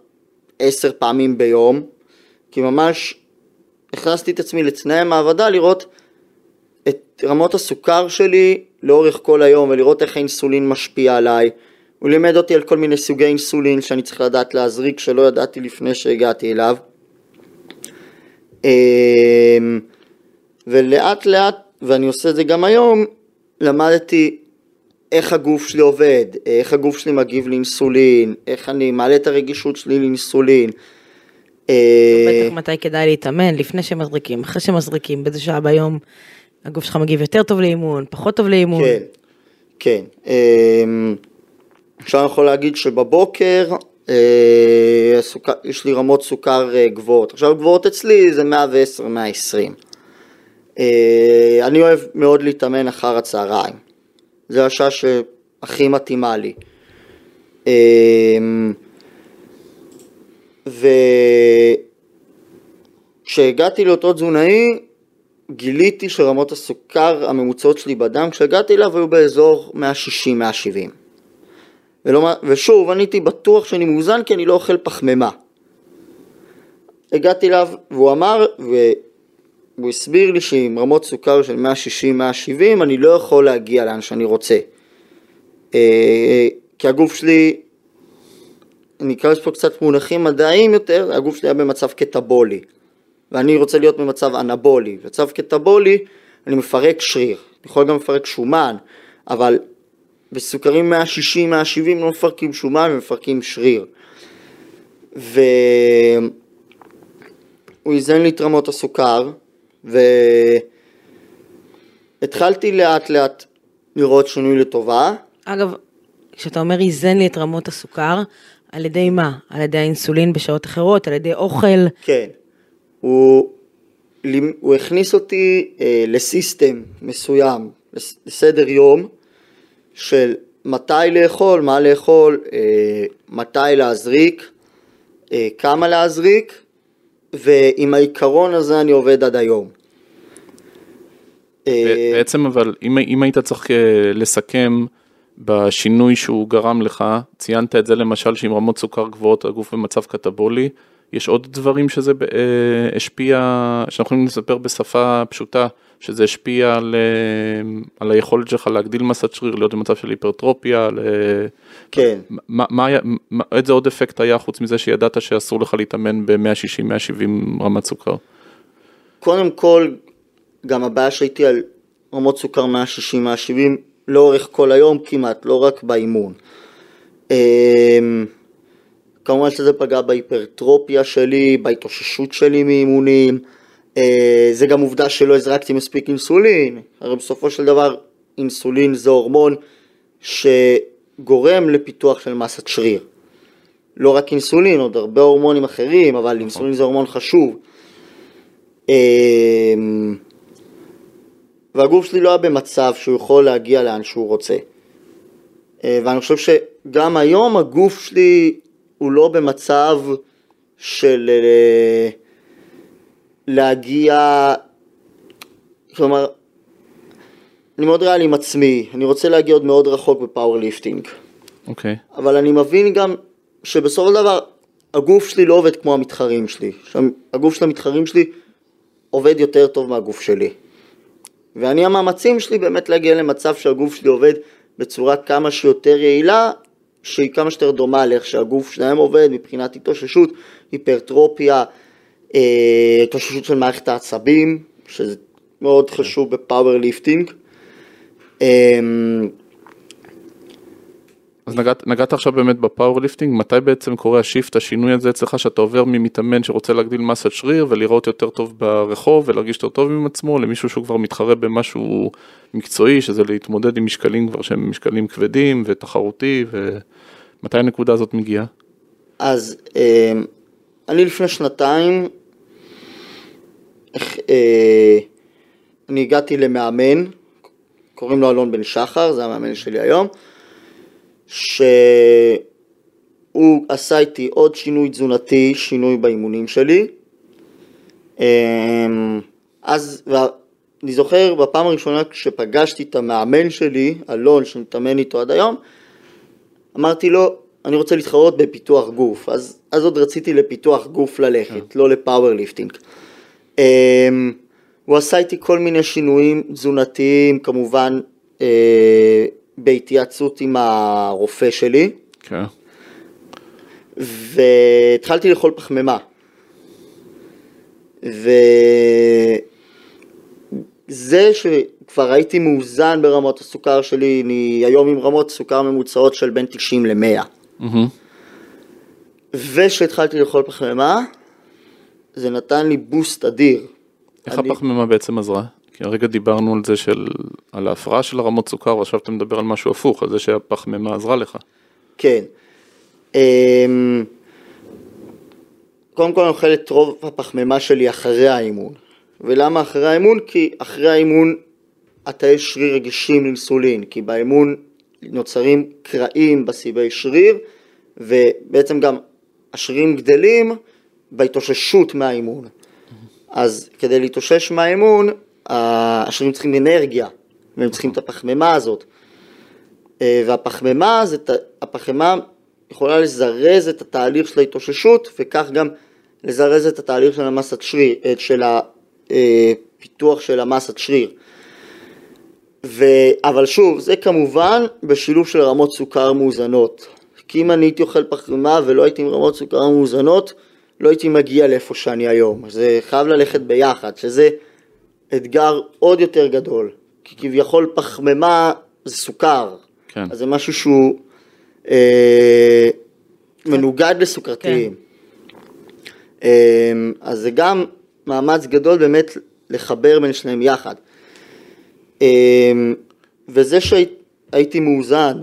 עשר פעמים ביום, כי ממש הכנסתי את עצמי לתנאי המעבדה לראות את רמות הסוכר שלי לאורך כל היום ולראות איך האינסולין משפיע עליי. הוא לימד אותי על כל מיני סוגי אינסולין שאני צריך לדעת להזריק שלא ידעתי לפני שהגעתי אליו. אמ, ולאט לאט, ואני עושה את זה גם היום, למדתי איך הגוף שלי עובד, איך הגוף שלי מגיב לאינסולין, איך אני מעלה את הרגישות שלי לאינסולין. אה, בטח מתי כדאי להתאמן, לפני שמזריקים, אחרי שמזריקים, באיזה שעה ביום הגוף שלך מגיב יותר טוב לאימון, פחות טוב לאימון. כן, כן. אמ, עכשיו אני יכול להגיד שבבוקר אה, הסוכר, יש לי רמות סוכר אה, גבוהות. עכשיו גבוהות אצלי זה 110, 120. אה, אני אוהב מאוד להתאמן אחר הצהריים. זה השעה שהכי מתאימה לי. אמ, וכשהגעתי לאותו תזונאי, גיליתי שרמות הסוכר הממוצעות שלי בדם, כשהגעתי אליו היו באזור 160-170. ולא, ושוב, אני הייתי בטוח שאני מאוזן כי אני לא אוכל פחמימה. הגעתי אליו והוא אמר, והוא הסביר לי שעם רמות סוכר של 160-170 אני לא יכול להגיע לאן שאני רוצה. אה, כי הגוף שלי, אני לזה פה קצת מונחים מדעיים יותר, הגוף שלי היה במצב קטבולי. ואני רוצה להיות במצב אנבולי. במצב קטבולי אני מפרק שריר, אני יכול גם לפרק שומן, אבל בסוכרים 160-170 לא מפרקים שומן, מפרקים שריר. והוא איזן לי את רמות הסוכר, והתחלתי לאט לאט לראות שינוי לטובה. אגב, כשאתה אומר איזן לי את רמות הסוכר, על ידי מה? על ידי האינסולין בשעות אחרות, על ידי אוכל? כן. הוא, הוא הכניס אותי אה, לסיסטם מסוים, לס- לסדר יום, של מתי לאכול, מה לאכול, אה, מתי להזריק, אה, כמה להזריק, ועם העיקרון הזה אני עובד עד היום. אה, בעצם אבל אם, אם היית צריך אה, לסכם בשינוי שהוא גרם לך, ציינת את זה למשל שעם רמות סוכר גבוהות הגוף במצב קטבולי, יש עוד דברים שזה אה, השפיע, שאנחנו יכולים לספר בשפה פשוטה, שזה השפיע על, אה, על היכולת שלך להגדיל מסת שריר, להיות במצב של היפרטרופיה, ל... כן. מה, מה, מה, איזה עוד אפקט היה חוץ מזה שידעת שאסור לך להתאמן ב-160-170 רמת סוכר? קודם כל, גם הבעיה שהייתי על רמות סוכר 160-170 לאורך כל היום כמעט, לא רק באימון. כמובן שזה פגע בהיפרטרופיה שלי, בהתאוששות שלי מאימונים, אה, זה גם עובדה שלא הזרקתי מספיק אינסולין, הרי בסופו של דבר אינסולין זה הורמון שגורם לפיתוח של מסת שריר. לא רק אינסולין, עוד הרבה הורמונים אחרים, אבל אינסולין זה הורמון חשוב. אמ, והגוף שלי לא היה במצב שהוא יכול להגיע לאן שהוא רוצה. אה, ואני חושב שגם היום הגוף שלי הוא לא במצב של אה, להגיע, כלומר, אני מאוד ריאלי עם עצמי, אני רוצה להגיע עוד מאוד רחוק ב powerlifting. אוקיי. אבל אני מבין גם שבסופו של דבר הגוף שלי לא עובד כמו המתחרים שלי. הגוף של המתחרים שלי עובד יותר טוב מהגוף שלי. ואני המאמצים שלי באמת להגיע למצב שהגוף שלי עובד בצורה כמה שיותר יעילה, שהיא כמה שיותר דומה לאיך שהגוף שלהם עובד מבחינת התאוששות, היפרטרופיה, אה, התאוששות של מערכת העצבים, שזה מאוד חשוב ב powerlifting. אז נגעת, נגעת עכשיו באמת ב powerlifting, מתי בעצם קורה ה shift, השינוי הזה אצלך, שאתה עובר ממתאמן שרוצה להגדיל מסת שריר ולראות יותר טוב ברחוב ולהרגיש יותר טוב עם עצמו, למישהו שהוא כבר מתחרה במשהו מקצועי, שזה להתמודד עם משקלים כבר שהם משקלים כבדים ותחרותי, ומתי הנקודה הזאת מגיעה? אז אה, אני לפני שנתיים, איך, אה, אני הגעתי למאמן, קוראים לו אלון בן שחר, זה המאמן שלי היום, שהוא עשה איתי עוד שינוי תזונתי, שינוי באימונים שלי. אה, אז, ואני זוכר בפעם הראשונה כשפגשתי את המאמן שלי, אלון, שמתאמן איתו עד היום, אמרתי לו, אני רוצה להתחרות בפיתוח גוף, אז, אז עוד רציתי לפיתוח גוף ללכת, לא ל powerlifting. אמ, הוא עשה איתי כל מיני שינויים תזונתיים, כמובן אה, בהתייעצות עם הרופא שלי, כן. והתחלתי לאכול פחמימה. וזה שכבר הייתי מאוזן ברמות הסוכר שלי, אני היום עם רמות סוכר ממוצעות של בין 90 ל-100. מהמם. ושהתחלתי לאכול פחמימה, זה נתן לי בוסט אדיר. איך אני- הפחמימה בעצם עזרה? כי הרגע דיברנו על זה של, על ההפרעה של הרמות סוכר, ועכשיו אתה מדבר על משהו הפוך, על זה שהפחמימה עזרה לך. כן. אמ, קודם כל אני אוכל את רוב הפחמימה שלי אחרי האימון. ולמה אחרי האימון? כי אחרי האימון התאי שריר רגישים לאינסולין, כי באימון נוצרים קרעים בסיבי שריר, ובעצם גם השרירים גדלים בהתאוששות מהאימון. אז כדי להתאושש מהאימון, השרירים צריכים אנרגיה, והם צריכים את הפחמימה הזאת. אה, והפחמימה, זה, הפחמימה יכולה לזרז את התהליך של ההתאוששות, וכך גם לזרז את התהליך של המסת שריר, אה, של הפיתוח של המסת שריר. ו... אבל שוב, זה כמובן בשילוב של רמות סוכר מאוזנות. כי אם אני הייתי אוכל פחמימה ולא הייתי עם רמות סוכר מאוזנות, לא הייתי מגיע לאיפה שאני היום. זה חייב ללכת ביחד, שזה אתגר עוד יותר גדול. כי כביכול פחמימה זה סוכר. כן. אז זה משהו שהוא אה, מנוגד לסוכרתיים. אה, אז זה גם מאמץ גדול באמת לחבר בין שניהם יחד. אה, וזה שהייתי מאוזן,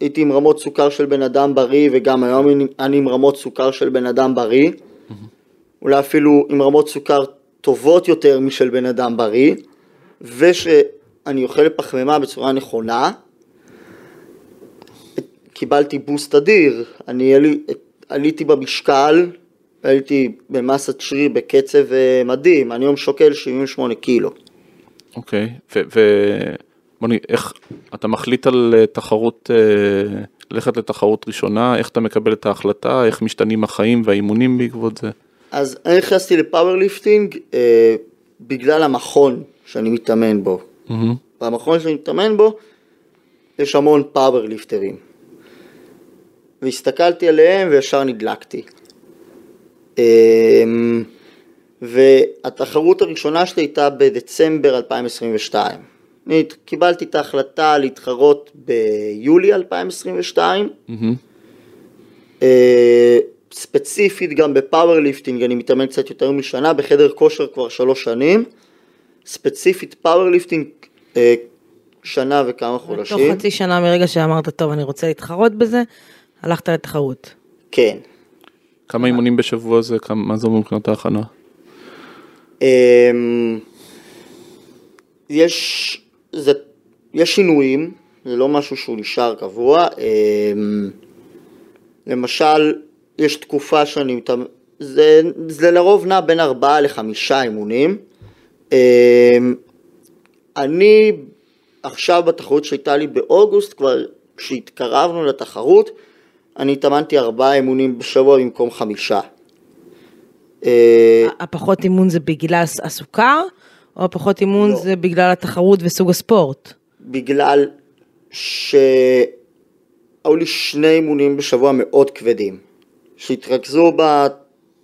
הייתי עם רמות סוכר של בן אדם בריא וגם היום אני- אני עם רמות סוכר של בן אדם בריא, אולי אפילו עם רמות סוכר טובות יותר משל בן אדם בריא, ושאני אוכל פחמימה בצורה נכונה, קיבלתי בוסט אדיר, אני עלי, עליתי במשקל, עליתי במסת שריר בקצב אה, מדהים, אני היום שוקל 78 קילו. אוקיי, ו... ו- בוא נגיד, איך, אתה מחליט על אה, תחרות, אה, ללכת לתחרות ראשונה, איך אתה מקבל את ההחלטה, איך משתנים החיים והאימונים בעקבות זה? אז אני נכנסתי ל powerlifting אה, בגלל המכון שאני מתאמן בו. מהמם. במכון שאני מתאמן בו יש המון פאורליפטרים. והסתכלתי עליהם וישר נדלקתי. אמ, והתחרות הראשונה שלי הייתה בדצמבר 2022. אני קיבלתי את ההחלטה להתחרות ביולי 2022. מהמם. אה, ספציפית גם ב powerlifting, אני מתאמן קצת יותר משנה, בחדר כושר כבר שלוש שנים. ספציפית powerlifting, אה, שנה וכמה תוך חודשים. חצי שנה מרגע שאמרת, טוב, אני רוצה להתחרות בזה, הלכת לתחרות. כן. כמה אימונים בשבוע זה, כמה, מה זה אומר מבחינת ההכנה? אמ, יש, זה, יש שינויים, זה לא משהו שהוא נשאר קבוע. אמ, למשל, יש תקופה שאני מתאמן, זה, זה לרוב נע בין ארבעה לחמישה אימונים. אמ, אני עכשיו בתחרות שהייתה לי באוגוסט, כבר כשהתקרבנו לתחרות, אני התאמנתי ארבעה אימונים בשבוע במקום חמישה. אה, הפחות אימון זה בגלל הס- הסוכר, או הפחות אימון לא. זה בגלל התחרות וסוג הספורט? בגלל שהיו לי שני אימונים בשבוע מאוד כבדים, שהתרכזו.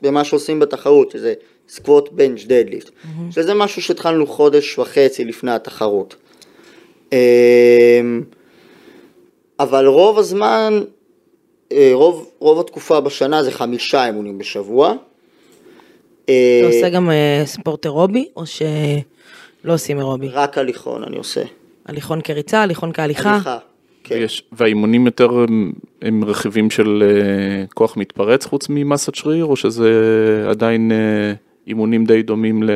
במה שעושים בתחרות, שזה סקווט בנץ' דדליפט, שזה משהו שהתחלנו חודש וחצי לפני התחרות. אמ, אבל רוב הזמן, אה, רוב, רוב התקופה בשנה זה חמישה אימונים בשבוע. אתה אה, עושה גם אה, ספורט אירובי, או שלא עושים אירובי? רק הליכון אני עושה. הליכון כריצה, הליכון כהליכה? הליכה, כן. ויש, והאימונים יותר הם, הם רכיבים של אה, כוח מתפרץ חוץ ממסת שריר, או שזה עדיין אה, אימונים די דומים ל,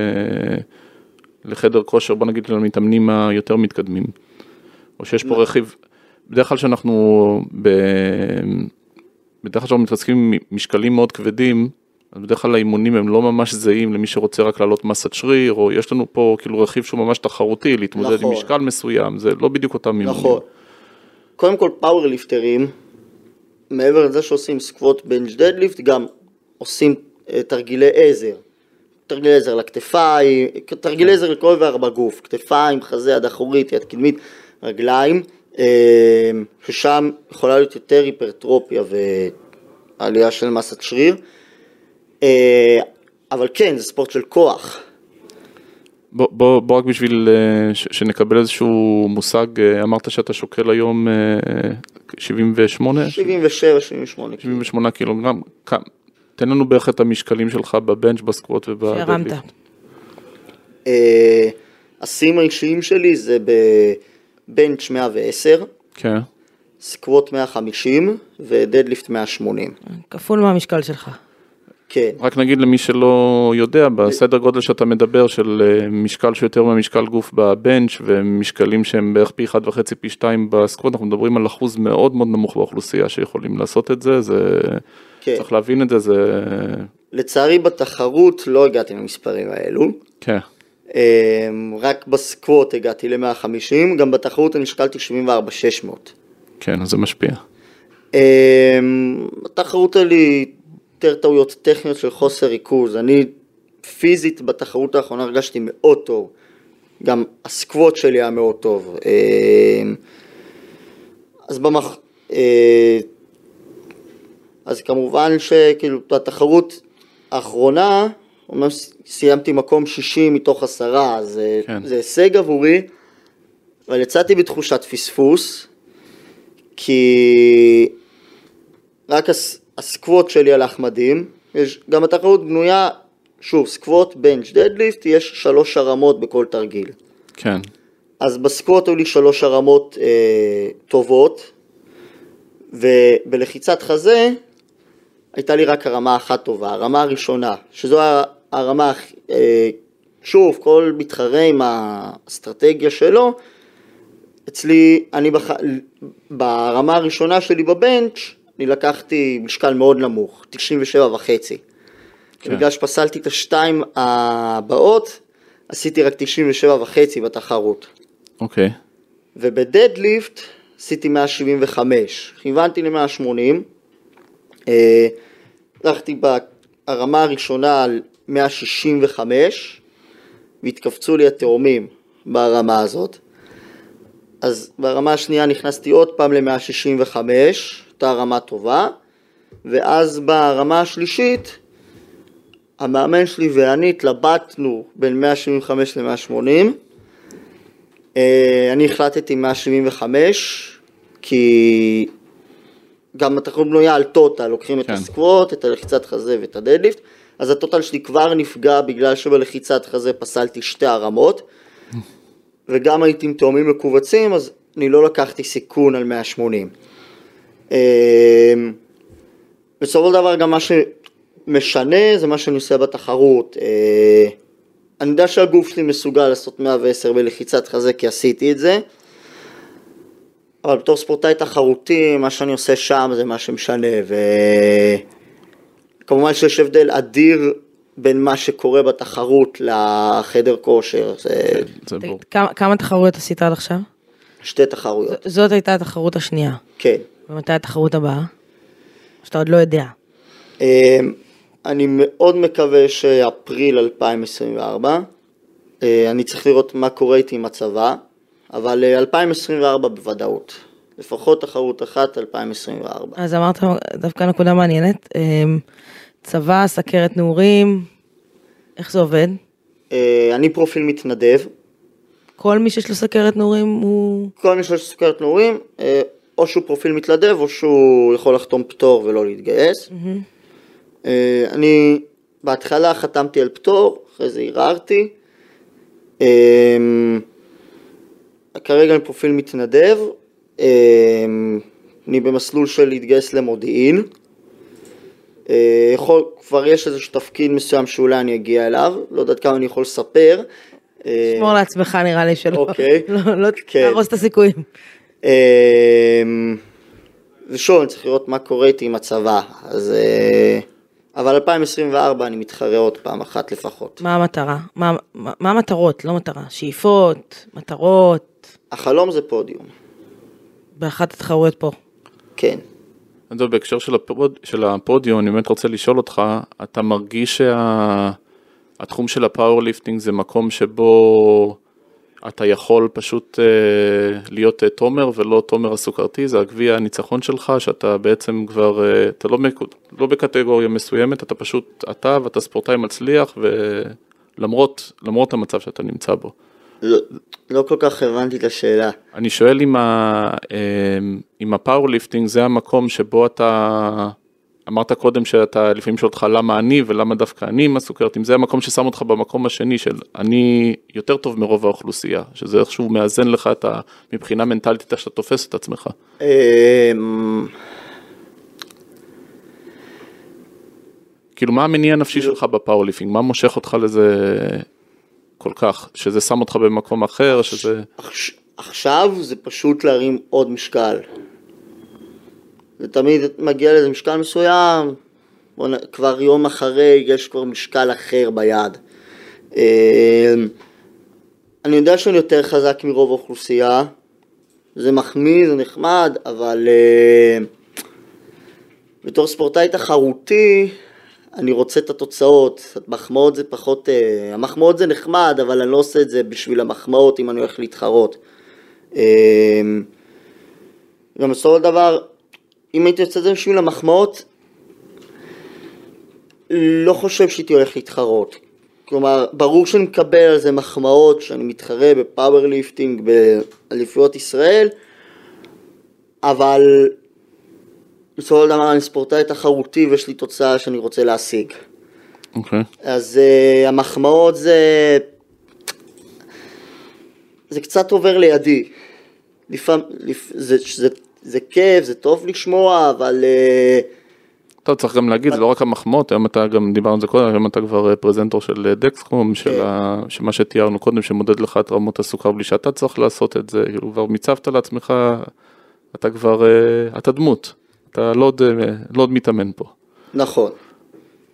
לחדר כושר, בוא נגיד למתאמנים היותר מתקדמים? או שיש פה רכיב, בדרך כלל שאנחנו, ב, בדרך כלל כשאנחנו מתעסקים עם משקלים מאוד כבדים, אז בדרך כלל האימונים הם לא ממש זהים למי שרוצה רק להעלות מסת שריר, או יש לנו פה כאילו רכיב שהוא ממש תחרותי, להתמודד עם נכון. משקל מסוים, זה לא בדיוק אותם אימונים. נכון. קודם כל פאוורליפטרים, מעבר לזה שעושים squat bench deadlift, גם עושים אה, תרגילי עזר. תרגילי עזר לכתפיים, תרגילי עזר לכל איבר בגוף, כתפיים, חזה, יד אחורית, יד קדמית, רגליים, אה, ששם יכולה להיות יותר היפרטרופיה ועלייה של מסת שריר. אה, אבל כן, זה ספורט של כוח. בוא, בוא, בוא רק בשביל אה, ש, שנקבל איזשהו מושג, אה, אמרת שאתה שוקל היום אה, 78? 77, 78. 78 קילוגרם, כמה- תן לנו בערך את המשקלים שלך בבנץ', בסקווט שהרמת. ובדדליפט. אה, השיאים האישיים שלי זה בבנץ' 110, כן, סקווט 150 ודדליפט 180. כפול מהמשקל שלך. כן, רק נגיד למי שלא יודע, בסדר גודל שאתה מדבר של אה, משקל שיותר מהמשקל גוף בבנץ' ומשקלים שהם בערך פי 1.5 פי 2 בסקווט, אנחנו מדברים על אחוז מאוד מאוד נמוך באוכלוסייה שיכולים לעשות את זה, זה כן. צריך להבין את זה, זה לצערי בתחרות לא הגעתי למספרים האלו. כן. רק בסקווט הגעתי ל-150, גם בתחרות אני שקלתי 74-600. כן, אז זה משפיע. בתחרות לי יותר טעויות טכניות של חוסר ריכוז. אני פיזית בתחרות האחרונה הרגשתי מאוד טוב. גם הסקווט שלי היה מאוד טוב. אז במח... אז כמובן שכאילו בתחרות האחרונה, אומנם סיימתי מקום 60 מתוך עשרה, אז כן. זה הישג עבורי, אבל יצאתי בתחושת פספוס, כי רק הס... הסקווט שלי הלך מדהים, יש, גם התחרות בנויה, שוב, סקווט, בנץ', דדליפט, יש שלוש הרמות בכל תרגיל. כן. אז בסקווט היו לי שלוש הרמות אה, טובות, ובלחיצת חזה הייתה לי רק הרמה אחת טובה, הרמה הראשונה, שזו הרמה, אה, שוב, כל מתחרה עם האסטרטגיה שלו, אצלי, אני בח... ברמה הראשונה שלי בבנץ', אני לקחתי משקל מאוד נמוך, 97 וחצי. כן. בגלל שפסלתי את השתיים הבאות, עשיתי רק 97 וחצי בתחרות. אוקיי. ובדדליפט עשיתי 175, כיוונתי ל-180. אה, הלכתי ברמה הראשונה על 165, והתכווצו לי התאומים ברמה הזאת. אז ברמה השנייה נכנסתי עוד פעם ל-165, אותה רמה טובה, ואז ברמה השלישית, המאמן שלי ואני התלבטנו בין 175 ל-180. אה, אני החלטתי 175, כי גם התחרות בנויה על טוטל, לוקחים כן. את הסקווט, את הלחיצת חזה ואת הדדליפט, אז הטוטל שלי כבר נפגע בגלל שבלחיצת חזה פסלתי שתי הרמות, (laughs) וגם הייתי עם תאומים מכווצים, אז אני לא לקחתי סיכון על 180. אמ, בסופו של דבר גם מה שמשנה זה מה שאני עושה בתחרות. אה, אני יודע שהגוף שלי מסוגל לעשות 110 בלחיצת חזה כי עשיתי את זה, אבל בתור ספורטאי תחרותי, מה שאני עושה שם זה מה שמשנה, וכמובן שיש הבדל אדיר בין מה שקורה בתחרות לחדר כושר. זה... כמה, כמה תחרויות עשית עד עכשיו? שתי תחרויות. ז, זאת הייתה התחרות השנייה. כן. ומתי התחרות הבאה? שאתה עוד לא יודע. אמ, אני מאוד מקווה שאפריל 2024. אה, אני צריך לראות מה קורה איתי עם הצבא. אבל 2024 אה, בוודאות. לפחות תחרות אחת 2024. אז אמרת דווקא נקודה מעניינת, אמ, צבא, סכרת נעורים, איך זה עובד? אה, אני פרופיל מתנדב. כל מי שיש לו סכרת נעורים הוא... כל מי שיש לו סכרת נעורים, או שהוא פרופיל מתנדב או שהוא יכול לחתום פטור ולא להתגייס. Mm-hmm. אני בהתחלה חתמתי על פטור, אחרי זה ערערתי. אמ, כרגע אני פרופיל מתנדב, אמ, אני במסלול של להתגייס למודיעין. אה, יכול, כבר יש איזשהו תפקיד מסוים שאולי אני אגיע אליו, לא יודעת כמה אני יכול לספר. אה, שמור לעצמך נראה לי שלא, אוקיי, (laughs) לא, לא כן. תהרוס את הסיכויים. אמ, ושוב, אני צריך לראות מה קורה איתי עם הצבא, אז... אה, אבל 2024 אני מתחרה עוד פעם אחת לפחות. מה המטרה? מה, מה, מה המטרות? לא מטרה. שאיפות, מטרות. החלום זה פודיום. באחת התחרויות פה. כן. אז בהקשר של, הפוד, של הפודיום, אני באמת רוצה לשאול אותך, אתה מרגיש שהתחום שה... של ה powerlifting זה מקום שבו אתה יכול פשוט אה, להיות אה, תומר ולא תומר הסוכרתי, זה הגביע הניצחון שלך, שאתה בעצם כבר, אה, אתה לא, לא בקטגוריה מסוימת, אתה פשוט אתה ואתה ספורטאי מצליח ולמרות המצב שאתה נמצא בו. לא, לא כל כך הבנתי את השאלה. אני שואל אם, ה, אם ה powerlifting זה המקום שבו אתה, אמרת קודם שאתה לפעמים שואל אותך למה אני ולמה דווקא אני עם הסוכרת, אם זה המקום ששם אותך במקום השני של אני יותר טוב מרוב האוכלוסייה, שזה איכשהו מאזן לך את ה... מבחינה מנטלית איך שאתה תופס את עצמך. אמ, כאילו מה המניע הנפשי שלך ב powerlifting, מה מושך אותך לזה כל כך, שזה שם אותך במקום אחר, שזה... עכשיו זה פשוט להרים עוד משקל. זה תמיד מגיע לאיזה משקל מסוים, כבר יום אחרי יש כבר משקל אחר ביד. אמ, אני יודע שאני יותר חזק מרוב האוכלוסייה, זה מחמיא, זה נחמד, אבל אה, בתור ספורטאי תחרותי, אני רוצה את התוצאות, מחמאות זה פחות, אה, המחמאות זה נחמד, אבל אני לא עושה את זה בשביל המחמאות אם אני הולך להתחרות. גם בסופו של דבר, אם הייתי עושה את זה בשביל המחמאות, לא חושב שהייתי הולך להתחרות. כלומר, ברור שאני מקבל על זה מחמאות, שאני מתחרה ב powerlifting, באליפויות ישראל, אבל בסופו של דבר אני ספורטאי תחרותי ויש לי תוצאה שאני רוצה להשיג. אוקיי. אז אה, המחמאות זה... זה קצת עובר לידי. לפעמים, לפ... זה, זה, זה כיף, זה טוב לשמוע, אבל... אה, אתה צריך גם להגיד, זה לא רק המחמאות, היום אתה גם דיברנו על זה קודם, היום אתה כבר אה, פרזנטור של דקסקום, של כן. ה- שמה שתיארנו קודם, שמודד לך את רמות הסוכר בלי שאתה צריך לעשות את זה, כאילו כבר מיצבת לעצמך, אתה כבר, אה, אתה דמות, אתה לא עוד, אה, מתאמן פה. נכון.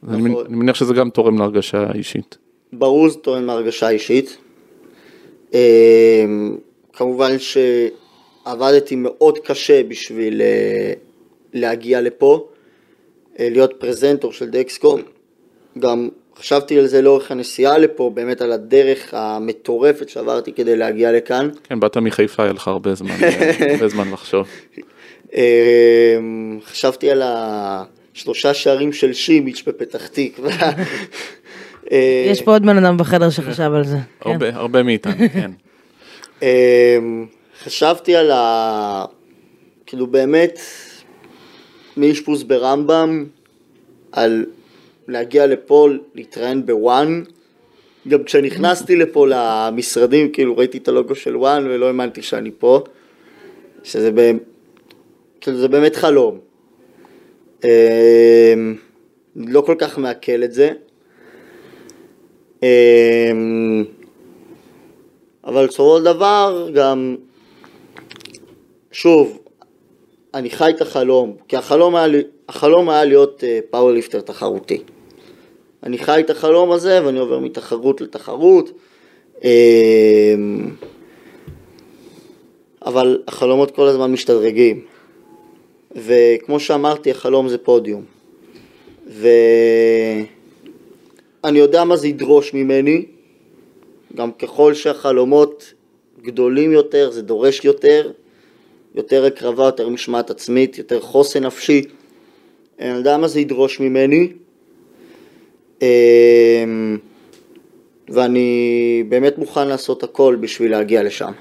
אני נכון. אני מניח שזה גם תורם להרגשה אישית. ברור זה טוען מהרגשה אישית. אה, כמובן שעבדתי מאוד קשה בשביל אה, להגיע לפה, אה, להיות פרזנטור של דקסקום. גם חשבתי על זה לאורך הנסיעה לפה, באמת על הדרך המטורפת שעברתי כדי להגיע לכאן. כן, באת מחיפה, היה לך הרבה זמן, (laughs) הרבה זמן לחשוב. אה, חשבתי על השלושה שערים של שימיץ' בפתח תקווה. (laughs) יש פה עוד בן אדם בחדר שחשב על זה. כן. הרבה, הרבה מאיתנו, כן. חשבתי על ה... כאילו באמת, מאשפוז ברמב"ם, על להגיע לפה, להתראיין בוואן. גם כשנכנסתי לפה למשרדים, כאילו ראיתי את הלוגו של וואן ולא האמנתי שאני פה. שזה באמת, כאילו זה באמת חלום. אמ, לא כל כך מעכל את זה. אמ, אבל בסופו של דבר גם, שוב, אני חי את החלום, כי החלום היה, החלום היה להיות powerlifter תחרותי. אני חי את החלום הזה ואני עובר מתחרות לתחרות, אמ, אבל החלומות כל הזמן משתדרגים. וכמו שאמרתי, החלום זה פודיום. ואני יודע מה זה ידרוש ממני, גם ככל שהחלומות גדולים יותר, זה דורש יותר, יותר הקרבה, יותר משמעת עצמית, יותר חוסן נפשי. אני יודע מה זה ידרוש ממני, אמ, ואני באמת מוכן לעשות הכל בשביל להגיע לשם.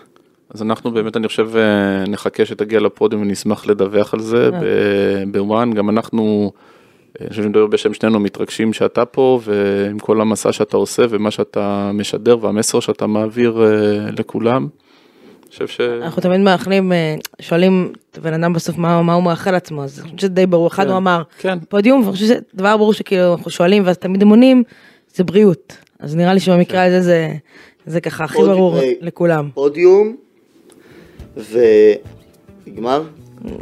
אז אנחנו באמת, אני חושב, אה, נחכה שתגיע לפודיום ונשמח לדווח על זה ב- בוואן. גם אנחנו, אה, אני חושב שאני מדבר בשם שנינו, מתרגשים שאתה פה, ועם כל המסע שאתה עושה ומה שאתה משדר והמסר שאתה מעביר אה, לכולם. חושב ש... אנחנו תמיד מאחלים, אה, שואלים את הבן אדם בסוף מה, מה הוא מאחל לעצמו, אז אני חושבת שזה די ברור, אחד כן, הוא אמר כן. פודיום, ואני חושבת שזה דבר ברור שכאילו אנחנו שואלים ואז תמיד הם עונים, זה בריאות, אז נראה לי שבמקרה הזה זה, זה ככה הכי פודיום, ברור אה, לכולם. פודיום, ונגמר?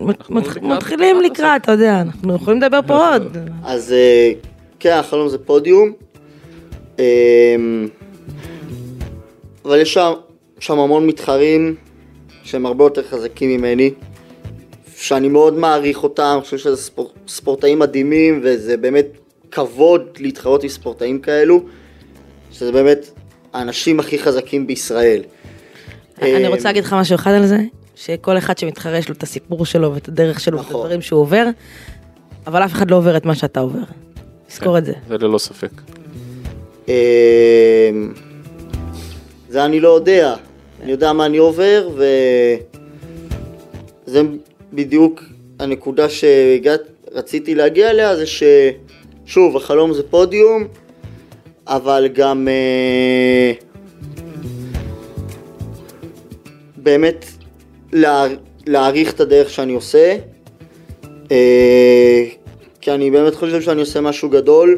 לקראת- מתחילים לקראת, אתה יודע, אנחנו יכולים לדבר פה עוד. אז אה, כן, החלום זה פודיום. אבל יש שם, שם המון מתחרים שהם הרבה יותר חזקים ממני, שאני מאוד מעריך אותם, אני חושב שזה ספור, ספורטאים מדהימים וזה באמת כבוד להתחרות עם ספורטאים כאלו, שזה באמת האנשים הכי חזקים בישראל. אני רוצה להגיד לך משהו אחד על זה, שכל אחד שמתחרה יש לו את הסיפור שלו ואת הדרך שלו ואת נכון. הדברים שהוא עובר, אבל אף אחד לא עובר את מה שאתה עובר. תזכור את זה. זה ללא ספק. אמ, זה אני לא יודע, אני יודע מה אני עובר וזה בדיוק הנקודה שרציתי להגיע אליה זה ששוב החלום זה פודיום אבל גם אה, באמת לה, להעריך את הדרך שאני עושה אה, כי אני באמת חושב שאני עושה משהו גדול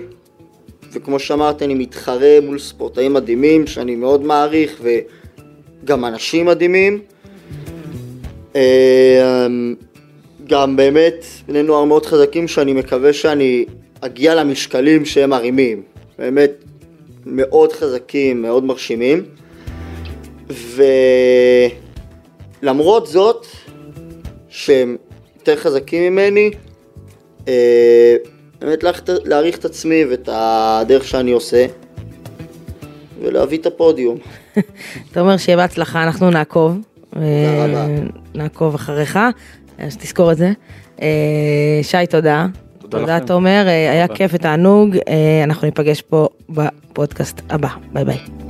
וכמו שאמרתי, אני מתחרה מול ספורטאים מדהימים שאני מאוד מעריך וגם אנשים מדהימים. אה, גם באמת בני נוער מאוד חזקים שאני מקווה שאני אגיע למשקלים שהם מרימים. באמת מאוד חזקים, מאוד מרשימים. ולמרות זאת, שהם יותר חזקים ממני, אה, באמת להעריך את עצמי ואת הדרך שאני עושה, ולהביא את הפודיום. אתה אומר שיהיה בהצלחה, אנחנו נעקוב. רבה. אה, נעקוב אחריך, אז תזכור את זה. אה, שי, תודה. תודה תודה, לכם. תומר, אה, היה. כיף ותענוג. אה, אנחנו ניפגש פה בפודקאסט הבא. ביי ביי.